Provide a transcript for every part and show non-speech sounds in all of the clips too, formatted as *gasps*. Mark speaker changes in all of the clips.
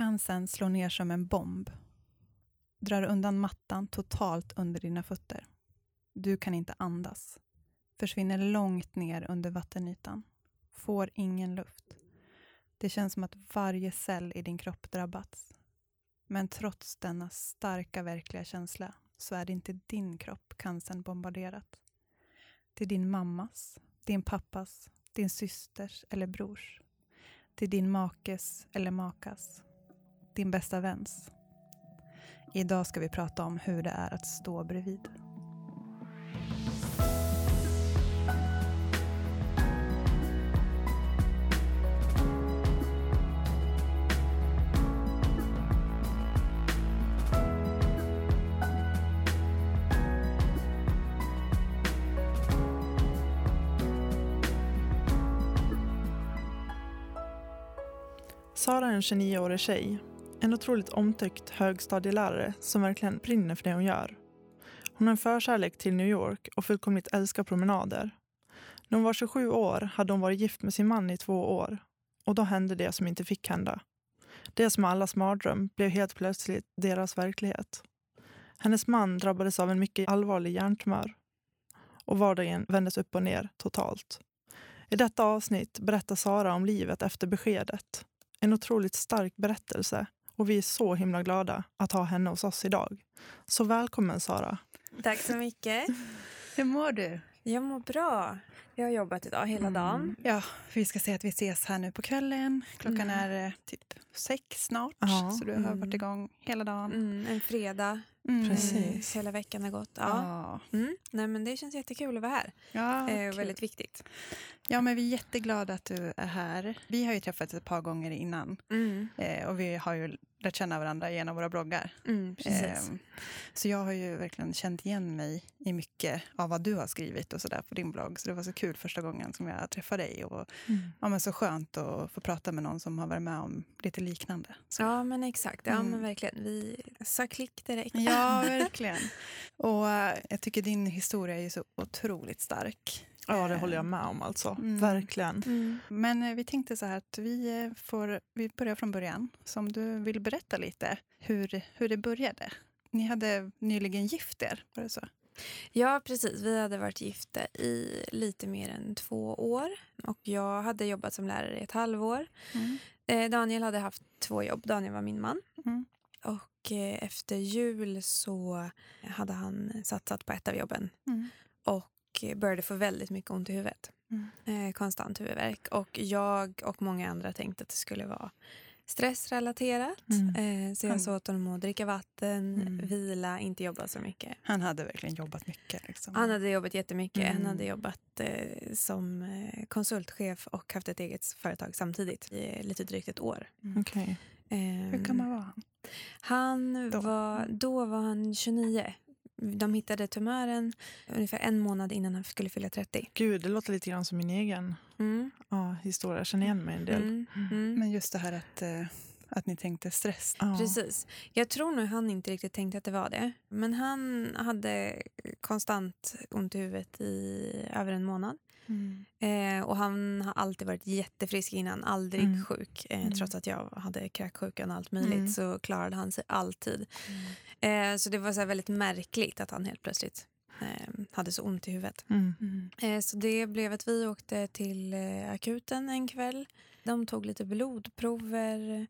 Speaker 1: Cancern slår ner som en bomb. Drar undan mattan totalt under dina fötter. Du kan inte andas. Försvinner långt ner under vattenytan. Får ingen luft. Det känns som att varje cell i din kropp drabbats. Men trots denna starka verkliga känsla så är det inte din kropp cancern bombarderat. Det är din mammas, din pappas, din systers eller brors. Det är din makes eller makas. Din bästa väns. Idag ska vi prata om hur det är att stå bredvid.
Speaker 2: Sara är en 29-årig tjej. En otroligt omtyckt högstadielärare som verkligen brinner för det hon gör. Hon har en förkärlek till New York och fullkomligt älskar promenader. När hon var 27 år hade hon varit gift med sin man i två år. Och då hände det som inte fick hända. Det som är allas mardröm blev helt plötsligt deras verklighet. Hennes man drabbades av en mycket allvarlig hjärntumör. Och vardagen vändes upp och ner totalt. I detta avsnitt berättar Sara om livet efter beskedet en otroligt stark berättelse och vi är så himla glada att ha henne hos oss idag. Så välkommen Sara.
Speaker 3: Tack så mycket. *laughs*
Speaker 1: Hur mår du?
Speaker 3: Jag mår bra. Jag har jobbat idag hela
Speaker 1: Mm.
Speaker 3: dagen.
Speaker 1: Ja, vi ska säga att vi ses här nu på kvällen. Klockan
Speaker 3: Mm.
Speaker 1: är eh, typ sex snart,
Speaker 2: Ja.
Speaker 1: så du har
Speaker 3: Mm.
Speaker 1: varit igång hela dagen.
Speaker 3: Mm, en fredag.
Speaker 1: Mm.
Speaker 2: Precis.
Speaker 3: Eh, hela veckan har gått. Ja.
Speaker 1: Ja,
Speaker 3: Mm. Nej, men det känns jättekul att vara här.
Speaker 1: ja,
Speaker 3: eh, väldigt viktigt.
Speaker 1: ja, men vi är jätteglada att du är här. Vi har ju träffats ett par gånger innan
Speaker 3: Mm.
Speaker 1: eh, och vi har ju lärt känna varandra genom våra bloggar.
Speaker 3: Mm.
Speaker 1: Ehm, Så jag har ju verkligen känt igen mig i mycket av vad du har skrivit och sådär på din blogg. Så det var så kul första gången som jag träffade dig. Och
Speaker 2: Mm.
Speaker 1: ja, men så skönt att få prata med någon som har varit med om lite liknande. Så.
Speaker 3: Ja, men exakt. Ja,
Speaker 1: Mm.
Speaker 3: men verkligen. Vi sa klick direkt.
Speaker 1: Ja, *laughs* verkligen. Och eh, jag tycker din historia är så otroligt stark.
Speaker 2: Ja, det håller jag med om alltså.
Speaker 1: Mm.
Speaker 2: Verkligen.
Speaker 3: Mm.
Speaker 1: Men eh, vi tänkte så här att vi, eh, får, vi börjar från början. Så om du vill berätta lite hur, hur det började. Ni hade nyligen gift er, var det så?
Speaker 3: Ja, precis. Vi hade varit gifta i lite mer än två år. Och Jag hade jobbat som lärare i ett halvår.
Speaker 1: Mm.
Speaker 3: Eh, Daniel hade haft två jobb. Daniel var min man.
Speaker 1: Mm.
Speaker 3: Och eh, efter jul så hade han satsat på ett av jobben
Speaker 1: Mm.
Speaker 3: och började få väldigt mycket ont i huvudet.
Speaker 1: Mm.
Speaker 3: Eh, konstant huvudvärk. Och jag och många andra tänkte att det skulle vara stressrelaterat.
Speaker 2: Mm.
Speaker 3: Eh, så jag sa åt honom att dricka vatten,
Speaker 1: Mm.
Speaker 3: vila, inte jobba så mycket.
Speaker 1: Han hade verkligen jobbat mycket. Liksom.
Speaker 3: Han hade jobbat jättemycket.
Speaker 1: Mm.
Speaker 3: Han hade jobbat eh, som konsultchef och haft ett eget företag samtidigt i lite drygt ett år.
Speaker 2: Okej.
Speaker 3: Ehm,
Speaker 1: Hur gammal var han?
Speaker 3: Han
Speaker 1: Då?
Speaker 3: var, då var han 29. De hittade tumören ungefär en månad innan han skulle fylla 30.
Speaker 2: Gud, det låter lite grann som min egen
Speaker 3: Mm.
Speaker 2: ja, historia. Jag känner igen mig en del.
Speaker 3: Mm. Mm.
Speaker 1: Men just det här att, eh, att ni tänkte stress.
Speaker 2: Ja.
Speaker 3: Precis. Jag tror nog han inte riktigt tänkte att det var det. Men han hade konstant ont i huvudet i över en månad.
Speaker 1: Mm.
Speaker 3: Eh, och han har alltid varit jättefrisk innan, aldrig
Speaker 2: Mm.
Speaker 3: sjuk. Eh,
Speaker 1: Mm.
Speaker 3: Trots att jag hade kräksjukan och allt möjligt
Speaker 2: Mm.
Speaker 3: så klarade han sig alltid. Eh, så det var så väldigt märkligt att han helt plötsligt eh, hade så ont i huvudet.
Speaker 2: Mm.
Speaker 1: Mm.
Speaker 3: Eh, så det blev att vi åkte till eh, akuten en kväll. De tog lite blodprover.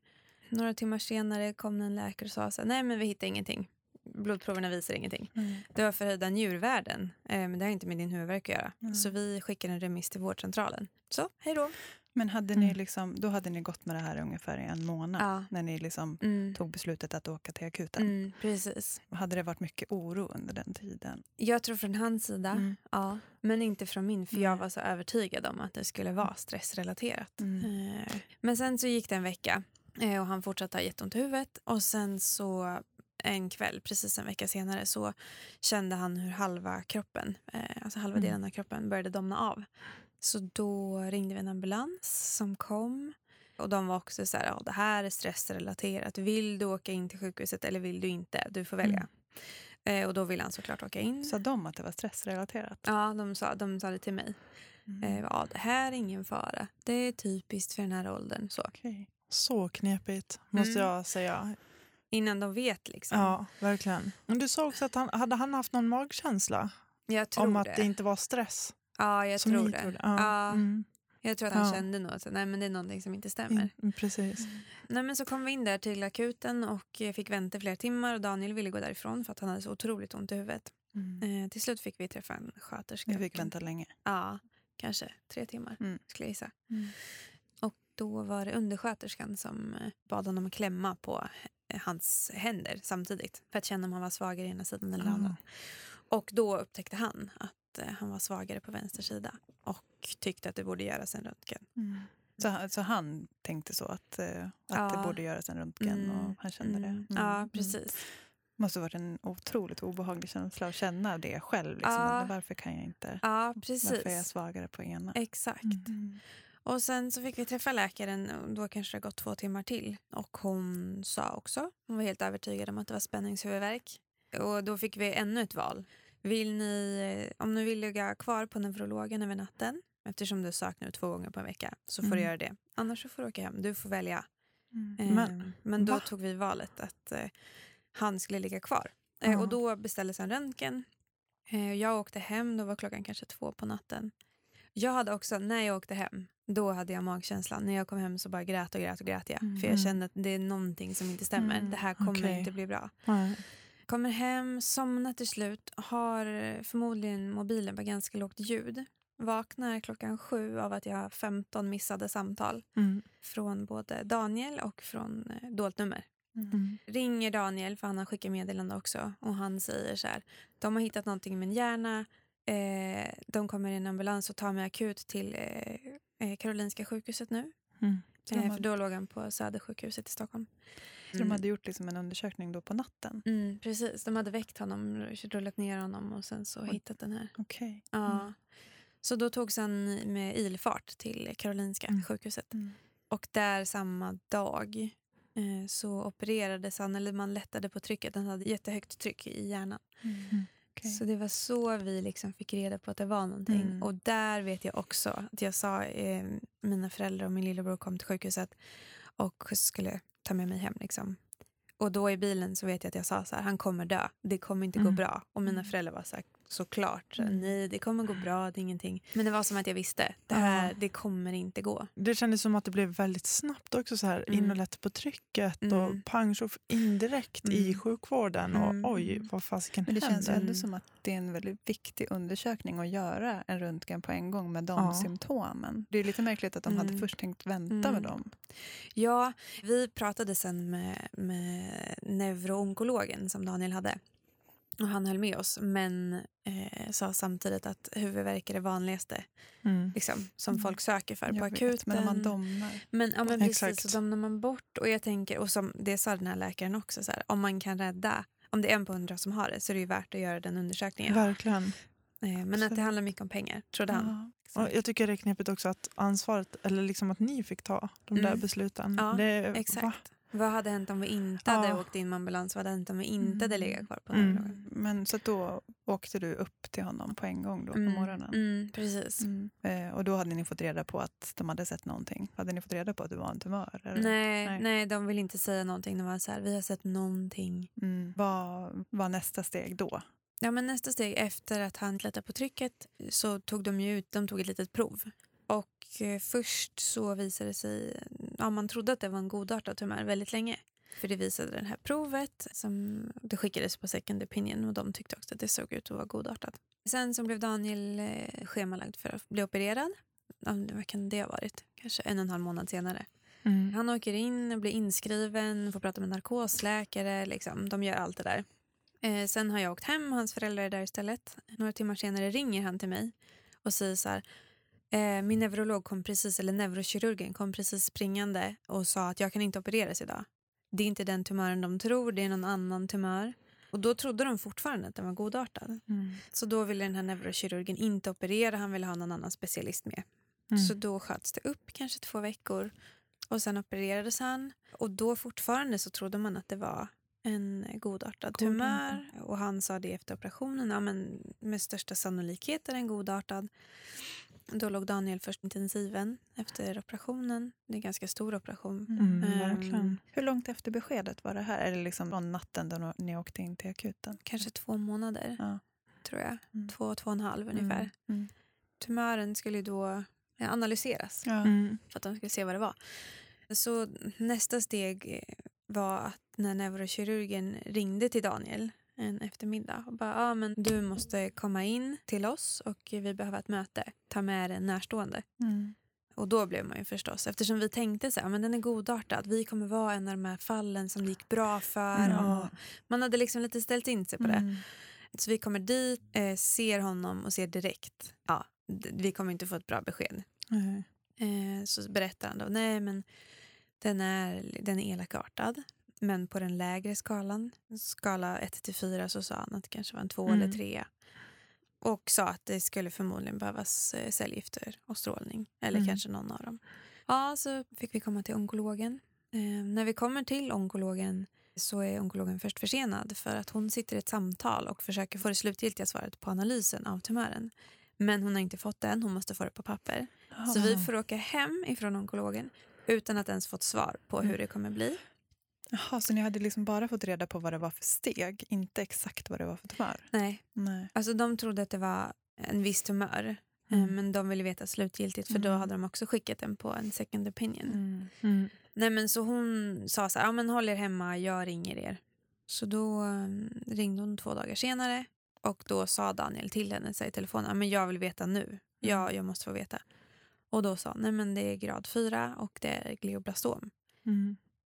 Speaker 3: Några timmar senare kom en läkare och sa så här, nej men vi hittar ingenting. Blodproverna visar ingenting.
Speaker 1: Mm.
Speaker 3: Det var förhöjda njurvärden, eh, men det har inte med din huvudvärk att göra.
Speaker 1: Mm.
Speaker 3: Så vi skickade en remiss till vårdcentralen. Så, hej då.
Speaker 1: Men hade
Speaker 2: Mm.
Speaker 1: ni liksom, då hade ni gått med det här i ungefär en månad
Speaker 3: Ja.
Speaker 1: när ni liksom
Speaker 3: Mm.
Speaker 1: tog beslutet att åka till akuten.
Speaker 3: Mm, precis.
Speaker 1: Hade det varit mycket oro under den tiden?
Speaker 3: Jag tror från hans sida,
Speaker 1: Mm.
Speaker 3: ja. Men inte från min, för jag var så övertygad om att det skulle vara stressrelaterat.
Speaker 1: Mm.
Speaker 3: Eh, Men sen så gick det en vecka eh, och han fortsatte ha jätteont i huvudet. Och sen så en kväll, precis en vecka senare, så kände han hur halva kroppen, eh, alltså halva
Speaker 2: Mm.
Speaker 3: delen av kroppen började domna av. Så då ringde vi en ambulans som kom. Och de var också så här, ja, det här är stressrelaterat. Vill du åka in till sjukhuset eller vill du inte? Du får välja. Eh, och då ville han såklart åka in.
Speaker 1: Sa de att det var stressrelaterat?
Speaker 3: Ja, de sa, de sa det till mig.
Speaker 1: Mm.
Speaker 3: Eh, ja, det här är ingen fara. Det är typiskt för den här åldern. Så.
Speaker 1: Okej.
Speaker 2: Så knepigt, måste
Speaker 3: Mm.
Speaker 2: jag säga.
Speaker 3: Innan de vet liksom.
Speaker 2: Ja, verkligen. Men du sa också att han hade han haft någon magkänsla
Speaker 3: Jag tror
Speaker 2: om
Speaker 3: det.
Speaker 2: att det inte var stress?
Speaker 3: Ja, jag
Speaker 2: som
Speaker 3: tror det.
Speaker 2: trodde?
Speaker 3: Ja.
Speaker 2: Ja. Mm.
Speaker 3: Jag tror att han
Speaker 2: Ja.
Speaker 3: kände nog att nej, men det är någonting som inte stämmer.
Speaker 2: Mm, precis.
Speaker 3: Nej, men så kom vi in där till akuten och fick vänta flera timmar och Daniel ville gå därifrån för att han hade så otroligt ont i huvudet.
Speaker 1: Mm.
Speaker 3: Eh, till slut fick vi träffa en sköterska.
Speaker 1: Vi fick vänta länge.
Speaker 3: Ja, kanske tre timmar
Speaker 1: Mm.
Speaker 3: skulle jag gissa.
Speaker 1: Mm.
Speaker 3: Och då var det undersköterskan som eh, bad honom att klämma på hans händer samtidigt för att känna om han var svagare i ena sidan eller
Speaker 2: Ah.
Speaker 3: andra. Och då upptäckte han att eh, han var svagare på vänster sida och tyckte att det borde göras en röntgen.
Speaker 1: Mm. Så, han- så han tänkte så att, eh, att
Speaker 3: Ja.
Speaker 1: det borde göras en röntgen
Speaker 3: Mm,
Speaker 1: och han kände det.
Speaker 3: Mm.
Speaker 1: Mm.
Speaker 3: Ja,
Speaker 1: Mm.
Speaker 3: precis.
Speaker 1: måste ha varit en otroligt obehaglig känsla att känna det själv. Liksom.
Speaker 3: Ja.
Speaker 1: Varför kan jag inte?
Speaker 3: Ja, precis.
Speaker 1: Varför är jag svagare på ena?
Speaker 3: Exakt. Och sen så fick vi träffa läkaren och då kanske det gått två timmar till. Och hon sa också, hon var helt övertygad om att det var spänningshuvudvärk. Och då fick vi ännu ett val. Vill ni, eh, om ni vill ligga kvar på neurologen över natten, eftersom du nu två gånger på en vecka, så får du
Speaker 1: Mm.
Speaker 3: göra det. Annars så får du åka hem. Du får välja.
Speaker 1: Mm.
Speaker 3: Eh,
Speaker 2: Men-
Speaker 3: men då
Speaker 2: va?
Speaker 3: tog vi valet att eh, han skulle ligga kvar. Eh, och då beställdes en röntgen. Eh, jag åkte hem, då var klockan kanske två på natten. Jag hade också, när jag åkte hem, då hade jag magkänslan. När jag kom hem så bara grät och grät och grät jag. För jag
Speaker 2: Mm.
Speaker 3: kände att det är någonting som inte stämmer.
Speaker 1: Mm,
Speaker 3: Det här kommer
Speaker 2: okej.
Speaker 3: inte bli bra.
Speaker 2: Nej.
Speaker 3: Kommer hem, somnar till slut, har förmodligen mobilen på ganska lågt ljud. Vaknar klockan sju av att jag har 15 missade samtal
Speaker 2: Mm.
Speaker 3: från både Daniel och från eh, dolt nummer.
Speaker 2: Mm.
Speaker 3: Ringer Daniel, för han har skickat meddelande också, och han säger så här. De har hittat någonting i min hjärna. Eh, de kommer i en ambulans och tar mig akut till eh, Karolinska sjukhuset nu.
Speaker 2: Mm.
Speaker 1: Så de
Speaker 3: Eh, för
Speaker 1: hade-
Speaker 3: då låg han på Södersjukhuset i Stockholm.
Speaker 1: Så de hade gjort liksom en undersökning då på natten?
Speaker 3: Mm, precis, de hade väckt honom, rullat ner honom och sen så
Speaker 1: Oj.
Speaker 3: hittat den här.
Speaker 1: Okej.
Speaker 3: Ja.
Speaker 1: Mm.
Speaker 3: Så då togs han med ilfart till Karolinska
Speaker 2: Mm.
Speaker 3: sjukhuset.
Speaker 1: Mm.
Speaker 3: Och där samma dag eh, så opererades han, eller man lättade på trycket. Han hade jättehögt tryck i hjärnan.
Speaker 1: Okej.
Speaker 3: Så det var så vi liksom fick reda på att det var någonting.
Speaker 1: Mm.
Speaker 3: Och där vet jag också att jag sa, eh, mina föräldrar och min lillebror kom till sjukhuset och skulle ta med mig hem. Liksom. Och då i bilen så vet jag att jag sa så här, han kommer dö. Det kommer inte gå
Speaker 2: Mm.
Speaker 3: bra. Och mina
Speaker 1: Mm.
Speaker 3: föräldrar var så här, såklart,
Speaker 1: Mm.
Speaker 3: nej det kommer gå bra, det är ingenting. Men det var som att jag visste, det här, det kommer inte gå.
Speaker 2: Det kändes som att det blev väldigt snabbt också så här in
Speaker 3: Mm.
Speaker 2: och lätta på trycket
Speaker 3: Mm.
Speaker 2: och pang så indirekt i
Speaker 3: Mm.
Speaker 2: sjukvården och
Speaker 3: Mm.
Speaker 2: oj vad fasiken
Speaker 1: Men det känns
Speaker 2: händer?
Speaker 1: ändå som att det är en väldigt viktig undersökning att göra en röntgen på en gång med de
Speaker 2: Ja.
Speaker 1: symptomen. Det är lite märkligt att de hade
Speaker 3: Mm.
Speaker 1: först tänkt vänta
Speaker 3: Mm.
Speaker 1: med dem.
Speaker 3: Ja, vi pratade sen med, med neuroonkologen som Daniel hade. Och han höll med oss, men eh, sa samtidigt att huvudvärk är det vanligaste
Speaker 2: Mm.
Speaker 3: liksom, som
Speaker 1: Mm.
Speaker 3: folk söker för på
Speaker 1: Jag vet,
Speaker 3: akuten.
Speaker 1: Men om man domnar.
Speaker 3: Men, ja, men precis,
Speaker 2: Exakt.
Speaker 3: så domnar man bort. Och jag tänker, och som det sa den här läkaren också, så här, om man kan rädda, om det är en på hundra som har det så är det ju värt att göra den undersökningen.
Speaker 2: Verkligen.
Speaker 3: Eh, men att det handlar mycket om pengar, trodde han.
Speaker 1: Ja,
Speaker 2: Och jag tycker det är knepigt också att ansvaret, eller liksom att ni fick ta de där
Speaker 3: Mm.
Speaker 2: besluten.
Speaker 3: Ja,
Speaker 2: det, va?
Speaker 3: Vad hade hänt om vi inte
Speaker 2: Ja.
Speaker 3: hade åkt in med ambulans? Vad hade hänt om vi inte hade
Speaker 1: Mm.
Speaker 3: legat kvar på
Speaker 2: Mm.
Speaker 1: Men så då åkte du upp till honom på en gång då på
Speaker 3: Mm,
Speaker 1: morgonen?
Speaker 3: Mm, precis.
Speaker 1: Mm. Eh, och då hade ni fått reda på att de hade sett någonting? Hade ni fått reda på att du var en tumör? Eller?
Speaker 3: Nej,
Speaker 1: Nej.
Speaker 3: nej. de vill inte säga någonting. De var så här, vi har sett någonting.
Speaker 1: Mm. Vad var nästa steg då?
Speaker 3: Ja, men nästa steg efter att han lättade på trycket så tog de ju ut de tog ett litet prov. Och eh, först så visade det sig, ja man trodde att det var en godartad tumör väldigt länge. För det visade det här provet som det skickades på second opinion och de tyckte också att det såg ut att vara godartat. Sen så blev Daniel eh, schemalagd för att bli opererad. Ja, det- Vad kan det ha varit? Kanske en och en halv månad senare.
Speaker 2: Mm.
Speaker 3: Han åker in, blir inskriven, får prata med narkosläkare. Liksom. De gör allt det där. Eh, sen har jag åkt hem, hans föräldrar är där istället. Några timmar senare ringer han till mig och säger så här. Eh, min neurolog kom precis, eller neurokirurgen kom precis springande och sa att jag kan inte opereras idag. Det är inte den tumören de tror, det är någon annan tumör. Och då trodde de fortfarande att den var godartad.
Speaker 2: Mm.
Speaker 3: Så då ville den här neurokirurgen inte operera, han ville ha någon annan specialist med.
Speaker 2: Mm.
Speaker 3: Så då sköts det upp kanske två veckor och sen opererades han. Och då fortfarande så trodde man att det var en godartad tumör. Och han sa det efter operationen, ja men med största sannolikhet är den godartad. Då låg Daniel först intensiven efter operationen. Det är en ganska stor operation.
Speaker 2: Mm,
Speaker 3: Ehm,
Speaker 2: verkligen.
Speaker 1: Hur långt efter beskedet var det här? Är det liksom från natten då ni åkte in till akuten?
Speaker 3: Kanske två månader,
Speaker 1: Ja.
Speaker 3: tror jag.
Speaker 1: Mm.
Speaker 3: Två, två och en halv ungefär.
Speaker 1: Mm.
Speaker 3: Tumören skulle ju då eh, analyseras
Speaker 1: Ja.
Speaker 2: Mm.
Speaker 3: för att de skulle se vad det var. Så nästa steg eh, var att när neurokirurgen ringde till Daniel en eftermiddag och bara ah, men du måste komma in till oss och vi behöver ett möte. Ta med en närstående.
Speaker 1: Mm.
Speaker 3: Och då blev man ju förstås, eftersom vi tänkte så här, men den är godartad, vi kommer vara en av de här fallen som det gick bra för.
Speaker 2: Ja.
Speaker 3: Och man hade liksom lite ställt in sig på det.
Speaker 1: Mm.
Speaker 3: Så vi kommer dit, eh, ser honom och ser direkt, ja, vi kommer inte få ett bra besked. Eh, så berättar han då, nej men den är, den är elakartad. Men på den lägre skalan, skala 1 till 4, så sa han att det kanske var en 2
Speaker 2: Mm.
Speaker 3: eller 3. Och sa att det skulle förmodligen behövas eh, cellgifter och strålning. Eller
Speaker 2: Mm.
Speaker 3: kanske någon av dem. Ja, så fick vi komma till onkologen. Eh, när vi kommer till onkologen så är onkologen först försenad för att hon sitter i ett samtal och försöker få det slutgiltiga svaret på analysen av tumören. Men hon har inte fått det än, hon måste få det på papper. Så vi får åka hem ifrån onkologen utan att ens fått svar på hur det kommer bli.
Speaker 1: Jaha, så ni hade liksom bara fått reda på vad det var för steg, inte exakt vad det var för tumör?
Speaker 3: Nej,
Speaker 1: Nej.
Speaker 3: alltså de trodde att det var en viss tumör. eh,
Speaker 1: Mm.
Speaker 3: Men de ville veta slutgiltigt för då
Speaker 1: Mm.
Speaker 3: hade de också skickat den på en second opinion.
Speaker 1: Mm.
Speaker 2: Mm.
Speaker 3: Nej men så hon sa så här, ja men håll er hemma, jag ringer er. Så då um, ringde hon två dagar senare och då sa Daniel till henne så i telefon, ja men jag vill veta nu. Ja, jag måste få veta. Och då sa hon, nej men det är grad 4 och det är glioblastom.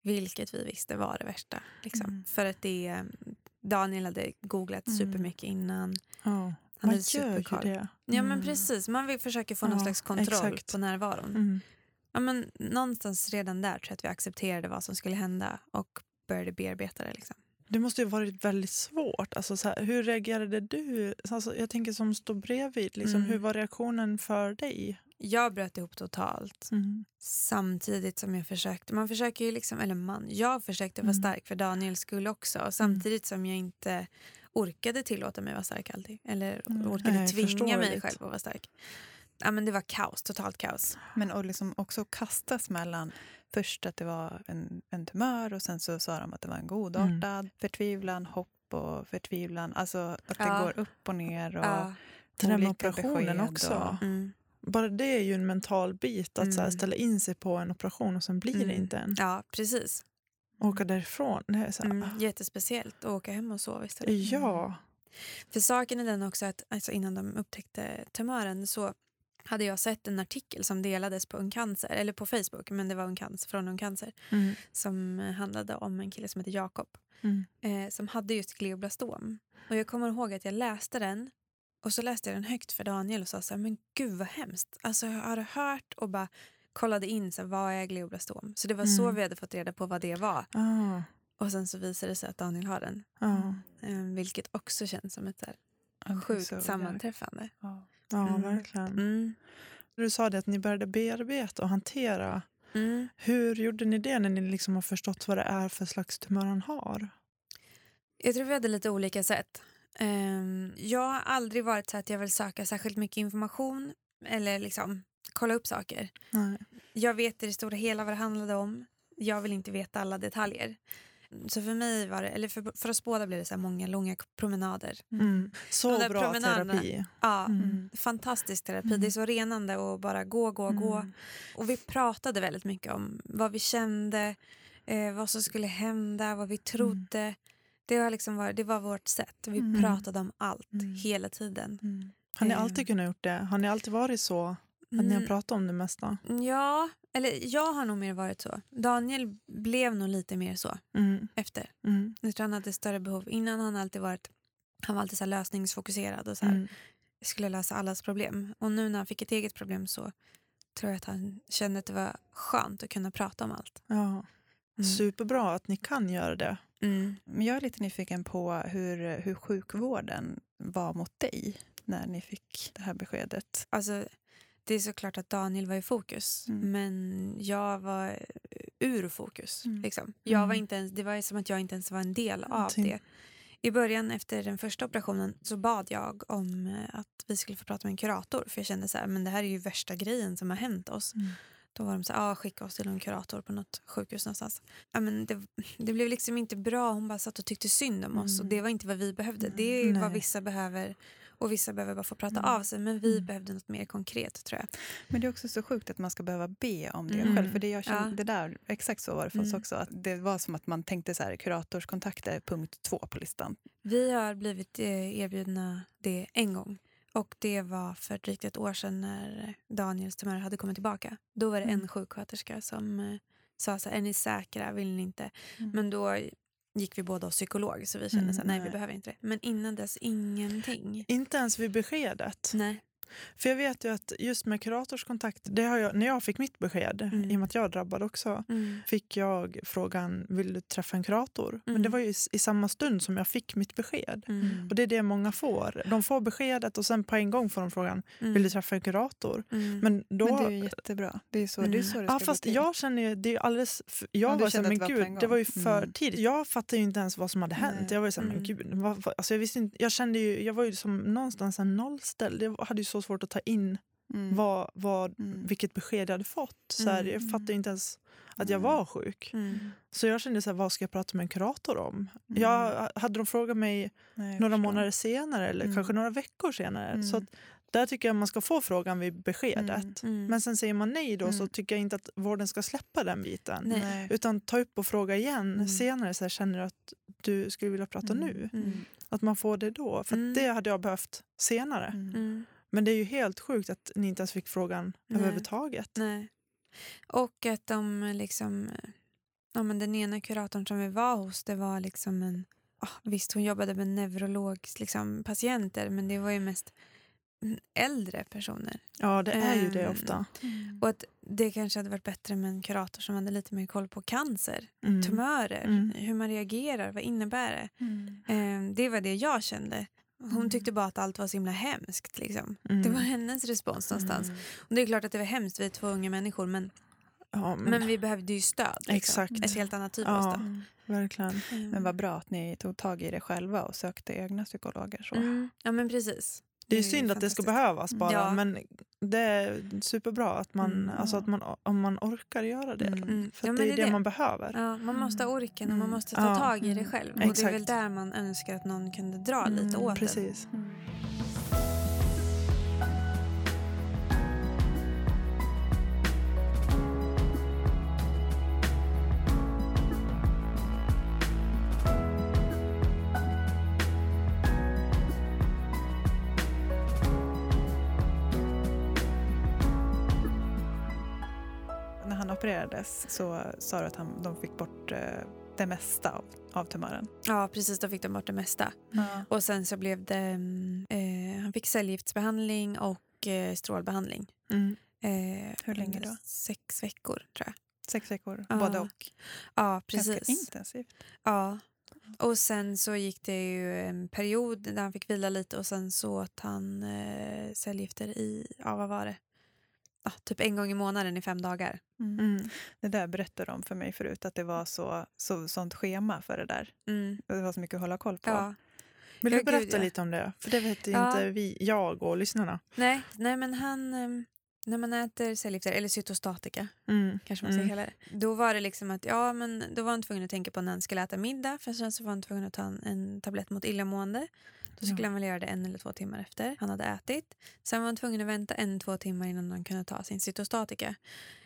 Speaker 2: Mm.
Speaker 3: Vilket vi visste var det värsta. Liksom.
Speaker 1: Mm.
Speaker 3: För att det, Daniel hade googlat
Speaker 1: Mm.
Speaker 3: supermycket innan.
Speaker 2: Ja.
Speaker 3: Han
Speaker 2: Man gör ju det.
Speaker 3: Ja men
Speaker 1: Mm.
Speaker 3: precis, man vill försöka få någon slags kontroll
Speaker 2: exakt.
Speaker 3: på närvaron.
Speaker 2: Mm.
Speaker 3: Ja, men någonstans redan där tror jag att vi accepterade vad som skulle hända och började bearbeta det. Liksom.
Speaker 2: Det måste ju varit väldigt svårt. Alltså, så här, hur reagerade du? Alltså, jag tänker som står bredvid. Liksom,
Speaker 3: Mm.
Speaker 2: Hur var reaktionen för dig?
Speaker 3: Jag bröt ihop totalt
Speaker 2: Mm.
Speaker 3: samtidigt som jag försökte. Man försöker ju liksom, eller man, jag försökte vara
Speaker 2: Mm.
Speaker 3: stark för Daniels skull också. Och samtidigt som jag inte orkade tillåta mig vara stark alltid. Eller
Speaker 1: Mm.
Speaker 3: orkade
Speaker 2: Nej,
Speaker 3: tvinga mig själv att vara stark. Ja, men det var kaos, totalt kaos.
Speaker 1: Men och liksom också kastas mellan först att det var en, en tumör och sen så sa de att det var en godartad, förtvivlan, hopp och förtvivlan. Alltså att det
Speaker 3: Ja.
Speaker 1: går upp och ner. Och
Speaker 3: Ja.
Speaker 2: Den här med
Speaker 1: olika
Speaker 2: operationen
Speaker 1: besked
Speaker 2: också.
Speaker 1: och-
Speaker 3: Mm.
Speaker 2: Bara det är ju en mental bit. Att så här,
Speaker 3: Mm.
Speaker 2: ställa in sig på en operation och sen blir det
Speaker 3: Mm.
Speaker 2: inte en.
Speaker 3: ja, precis.
Speaker 2: Åka därifrån. Det är så här,
Speaker 3: Mm. Jättespeciellt att åka hem och sova istället.
Speaker 2: ah, Ja.
Speaker 3: För saken är den också att alltså innan de upptäckte tumören så hade jag sett en artikel som delades på Ungcancer, eller på Facebook, men det var Ungcancer, från Ungcancer,
Speaker 2: Mm.
Speaker 3: som eh, handlade om en kille som heter Jakob,
Speaker 2: Mm.
Speaker 3: eh, som hade just glioblastom. Och jag kommer ihåg att jag läste den och så läste jag den högt för Daniel och sa så här, men gud vad hemskt. Alltså jag hade hört och bara kollade in så här, vad är glioblastom. Så det var så
Speaker 2: Mm.
Speaker 3: vi hade fått reda på vad det var.
Speaker 2: Ah.
Speaker 3: Och sen så visade det sig att Daniel har den.
Speaker 2: Ja.
Speaker 3: Eh, vilket också känns som ett så här, sjukt
Speaker 1: så
Speaker 3: sammanträffande.
Speaker 1: Ja.
Speaker 2: ja,
Speaker 3: Mm.
Speaker 2: verkligen.
Speaker 3: Mm.
Speaker 2: Du sa det att ni började bearbeta och hantera.
Speaker 3: Mm.
Speaker 2: Hur gjorde ni det när ni liksom har förstått vad det är för slags tumör han har?
Speaker 3: Jag tror vi hade lite olika sätt. Ehm, jag har aldrig varit så att jag vill söka särskilt mycket information eller liksom kolla upp saker.
Speaker 2: Nej.
Speaker 3: Jag vet i det stora hela vad det handlade om. Jag vill inte veta alla detaljer. Så för mig var det, eller för, för oss båda blev det så många långa promenader.
Speaker 2: Mm. Så bra terapi.
Speaker 3: Ja,
Speaker 2: Mm.
Speaker 3: fantastisk terapi.
Speaker 2: Mm.
Speaker 3: Det är så renande att bara gå, gå, gå.
Speaker 1: Mm.
Speaker 3: Och vi pratade väldigt mycket om vad vi kände, eh, vad som skulle hända, vad vi trodde. Det, var liksom var, det var vårt sätt. Vi
Speaker 1: Mm.
Speaker 3: pratade om allt
Speaker 1: Mm.
Speaker 3: hela tiden.
Speaker 1: Mm.
Speaker 2: Har ni
Speaker 3: Eh.
Speaker 2: alltid kunnat gjort det? Har ni alltid varit så? Att ni har
Speaker 3: Mm,
Speaker 2: pratat om det mesta?
Speaker 3: Ja, eller jag har nog mer varit så. Daniel blev nog lite mer så
Speaker 2: Mm.
Speaker 3: efter.
Speaker 2: Mm.
Speaker 3: Jag tror han hade större behov. Innan han alltid varit han var alltid så lösningsfokuserad och så här,
Speaker 2: Mm.
Speaker 3: skulle lösa allas problem. Och nu när han fick ett eget problem så tror jag att han kände att det var skönt att kunna prata om allt.
Speaker 2: Ja.
Speaker 3: Mm.
Speaker 2: Superbra att ni kan göra det.
Speaker 3: Mm.
Speaker 1: Men jag är lite nyfiken på hur, hur sjukvården var mot dig när ni fick det här beskedet.
Speaker 3: Alltså, det är såklart att Daniel var i fokus,
Speaker 1: Mm.
Speaker 3: men jag var ur fokus.
Speaker 1: Mm.
Speaker 3: Liksom. Jag var
Speaker 2: Mm.
Speaker 3: inte ens, det var som att jag inte ens var en del av det. I början efter den första operationen så bad jag om eh, att vi skulle få prata med en kurator. För jag kände så här, men det här är ju värsta grejen som har hänt oss.
Speaker 2: Mm.
Speaker 3: Då var de så här, ah, skicka oss till en kurator på något sjukhus någonstans. Ja, men det, det blev liksom inte bra. Hon bara satt och tyckte synd om oss. Och det var inte vad vi behövde. Det är
Speaker 2: Mm. Nej.
Speaker 3: vad vissa behöver. Och vissa behöver bara få prata
Speaker 1: Mm.
Speaker 3: av sig. Men vi
Speaker 2: Mm.
Speaker 3: behövde något mer konkret tror jag.
Speaker 1: Men det är också så sjukt att man ska behöva be om det
Speaker 2: Mm.
Speaker 1: själv. För det, jag kände,
Speaker 3: Ja.
Speaker 1: det där, exakt så var det för oss
Speaker 3: Mm.
Speaker 1: också. Att det var som att man tänkte så här, kuratorskontakter, punkt två på listan.
Speaker 3: Vi har blivit eh, erbjudna det en gång. Och det var för drygt ett år sedan när Daniels tumör hade kommit tillbaka. Då var det en
Speaker 1: Mm.
Speaker 3: sjuksköterska som eh, sa så här, är ni säkra, vill ni inte?
Speaker 1: Mm.
Speaker 3: Men då gick vi båda hos psykolog så vi kände
Speaker 2: Mm,
Speaker 3: så här, nej vi
Speaker 1: nej.
Speaker 3: behöver inte det. Men innan dess ingenting.
Speaker 2: Inte ens vid beskedet.
Speaker 3: Nej.
Speaker 2: För jag vet ju att just med kuratorskontakt, det har jag, när jag fick mitt besked,
Speaker 3: Mm.
Speaker 2: i och med att jag drabbade också,
Speaker 3: Mm.
Speaker 2: fick jag frågan vill du träffa en kurator? Men
Speaker 3: Mm.
Speaker 2: det var ju i, i samma stund som jag fick mitt besked.
Speaker 3: Mm.
Speaker 2: Och det är det många får. De får beskedet och sen på en gång får de frågan
Speaker 3: Mm.
Speaker 2: vill du träffa en kurator?
Speaker 3: Mm.
Speaker 2: Men då...
Speaker 1: Men det är ju jättebra. Det är så det, är
Speaker 3: Mm.
Speaker 1: så det
Speaker 2: Ja,
Speaker 1: ska
Speaker 2: fast
Speaker 1: gå till.
Speaker 2: jag känner ju, det är alldeles...
Speaker 1: Ja,
Speaker 2: Jag
Speaker 1: du
Speaker 2: var så här,
Speaker 1: kände
Speaker 2: men
Speaker 1: det
Speaker 2: gud, det var ju för
Speaker 1: Mm.
Speaker 2: tidigt. Jag fattade ju inte ens vad som hade hänt.
Speaker 1: Nej.
Speaker 2: Jag var ju så här, men
Speaker 3: Mm.
Speaker 2: gud, vad, alltså jag, visste inte, jag kände ju, jag var ju som någonstans en nollställd. Jag hade ju så svårt att ta in
Speaker 1: Mm.
Speaker 2: vad, vad,
Speaker 1: Mm.
Speaker 2: vilket besked jag hade fått. Så här,
Speaker 3: Mm.
Speaker 2: Jag fattade ju inte ens att jag
Speaker 1: Mm.
Speaker 2: var sjuk.
Speaker 3: Mm.
Speaker 2: Så jag kände så här, vad ska jag prata med en kurator om?
Speaker 1: Mm.
Speaker 2: Jag, hade de frågat mig
Speaker 1: Nej,
Speaker 2: några
Speaker 1: förstår.
Speaker 2: månader senare eller
Speaker 1: Mm.
Speaker 2: kanske några veckor senare.
Speaker 1: Mm.
Speaker 2: Så att, där tycker jag man ska få frågan vid beskedet.
Speaker 3: Mm.
Speaker 2: Men sen säger man nej då så
Speaker 1: Mm.
Speaker 2: tycker jag inte att vården ska släppa den biten.
Speaker 3: Nej.
Speaker 2: Utan ta upp och fråga igen
Speaker 1: Mm.
Speaker 2: senare. Så här, känner du att du skulle vilja prata
Speaker 1: Mm.
Speaker 2: nu?
Speaker 3: Mm.
Speaker 2: Att man får det då. För
Speaker 3: Mm.
Speaker 2: det hade jag behövt senare. Men det är ju helt sjukt att ni inte ens fick frågan
Speaker 3: Nej.
Speaker 2: överhuvudtaget.
Speaker 3: Nej. Och att de liksom... Ja, men den ena kuratorn som vi var hos, det var liksom en... ah, visst, hon jobbade med neurologs liksom, patienter, men det var ju mest äldre personer.
Speaker 2: Ja, det är ju det
Speaker 3: Ehm,
Speaker 2: ofta.
Speaker 1: Mm.
Speaker 3: Och att det kanske hade varit bättre med en kurator som hade lite mer koll på cancer,
Speaker 2: Mm.
Speaker 3: tumörer,
Speaker 2: Mm.
Speaker 3: hur man reagerar, vad innär det?
Speaker 1: Mm.
Speaker 3: Ehm, det var det jag kände. Hon
Speaker 1: Mm.
Speaker 3: tyckte bara att allt var så himla hemskt. Liksom.
Speaker 2: Mm.
Speaker 3: Det var hennes respons någonstans.
Speaker 1: Mm.
Speaker 3: Och det är klart att det var hemskt, vi är två unga människor, men
Speaker 2: Ja, men,
Speaker 3: Men vi behövde ju stöd. Liksom.
Speaker 2: Exakt.
Speaker 3: Ett helt annat typ
Speaker 2: Ja.
Speaker 3: av stöd.
Speaker 1: Mm.
Speaker 2: verkligen.
Speaker 3: Mm.
Speaker 1: Men vad bra att ni tog tag i det själva och sökte egna psykologer. Så.
Speaker 3: Mm. Ja men precis.
Speaker 2: Det är
Speaker 3: ju
Speaker 2: synd att det ska behövas bara.
Speaker 3: Ja.
Speaker 2: Men det är superbra att man,
Speaker 3: Mm.
Speaker 2: alltså att man, om man orkar göra det.
Speaker 1: Mm.
Speaker 3: Mm.
Speaker 2: För
Speaker 3: Ja,
Speaker 2: det är det, man behöver.
Speaker 3: Ja, man måste ha orken och man
Speaker 1: Mm.
Speaker 3: måste ta tag i det
Speaker 1: Mm.
Speaker 3: själv. Och det är väl
Speaker 2: Exakt.
Speaker 3: där man önskar att någon kunde dra
Speaker 1: Mm,
Speaker 3: lite åt.
Speaker 2: Precis.
Speaker 1: Mm. Opererades så sa du att han, de fick bort eh, det mesta av, av tumören.
Speaker 3: Ja precis, då fick de bort det mesta.
Speaker 1: Ja.
Speaker 3: Och sen så blev det, mm, eh, han fick cellgiftsbehandling och eh, strålbehandling.
Speaker 2: Mm.
Speaker 3: Eh,
Speaker 1: Hur länge då?
Speaker 3: Sex veckor tror jag.
Speaker 1: Sex veckor,
Speaker 3: Ja,
Speaker 1: både och.
Speaker 3: Ja
Speaker 1: Ganska
Speaker 3: precis.
Speaker 1: intensivt.
Speaker 3: Ja. Och sen så gick det ju en period där han fick vila lite och sen så åt han eh, cellgifter i, ja vad var det? Ja, typ en gång i månaden i fem dagar.
Speaker 1: Mm.
Speaker 2: Mm.
Speaker 1: Det där berättade de för mig förut, att det var så, så, sånt schema för det där.
Speaker 3: Mm.
Speaker 1: Det var så mycket att hålla koll på.
Speaker 3: Ja.
Speaker 2: Vill
Speaker 3: Ja,
Speaker 2: du berätta
Speaker 3: gud, ja.
Speaker 2: lite om det? För det vet ju
Speaker 3: Ja.
Speaker 2: inte vi, jag och lyssnarna.
Speaker 3: Nej, nej, men han... ehm, när man äter cellgifter, eller cytostatika
Speaker 2: Mm.
Speaker 3: kanske man ska
Speaker 2: Mm.
Speaker 3: kalla det. Då var det liksom att, ja men då var han tvungen att tänka på när han skulle äta middag. För sen så var han tvungen att ta en, en tablett mot illamående. Då skulle
Speaker 2: Ja.
Speaker 3: han väl göra det en eller två timmar efter han hade ätit. Sen var han tvungen att vänta en, två timmar innan han kunde ta sin cytostatika.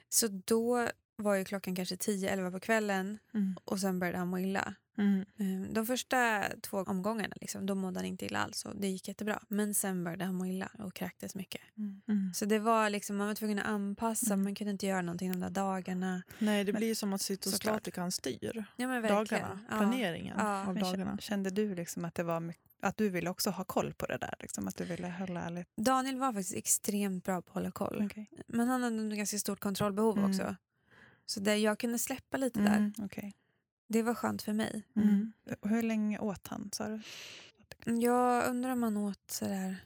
Speaker 3: Så då var ju klockan kanske 10-11 på kvällen
Speaker 2: Mm.
Speaker 3: och sen började han må illa.
Speaker 2: Mm.
Speaker 3: Ehm, De första två omgångarna liksom, då mådde han inte illa alls och det gick jättebra. Men sen började han må illa och kräktes mycket.
Speaker 1: Mm.
Speaker 3: Så det var liksom, man var tvungen att anpassa,
Speaker 1: Mm.
Speaker 3: man kunde inte göra någonting de där dagarna.
Speaker 2: Nej, det
Speaker 1: Men-
Speaker 2: blir ju som att cytostatikan styr
Speaker 3: Ja
Speaker 2: dagarna, planeringen
Speaker 3: Ja.
Speaker 2: av dagarna.
Speaker 1: Kände du liksom att det var mycket, att du ville också ha koll på det där? Liksom, att du ville hålla lite...
Speaker 3: Daniel var faktiskt extremt bra på att hålla koll.
Speaker 1: Okej.
Speaker 3: Men han hade ett ganska stort kontrollbehov
Speaker 1: Mm.
Speaker 3: också. Så det, jag kunde släppa lite där.
Speaker 1: Mm, okej.
Speaker 3: Det var skönt för mig.
Speaker 2: Mm.
Speaker 1: Och Hur länge åt han, sa du?
Speaker 3: Jag undrar om han åt sådär,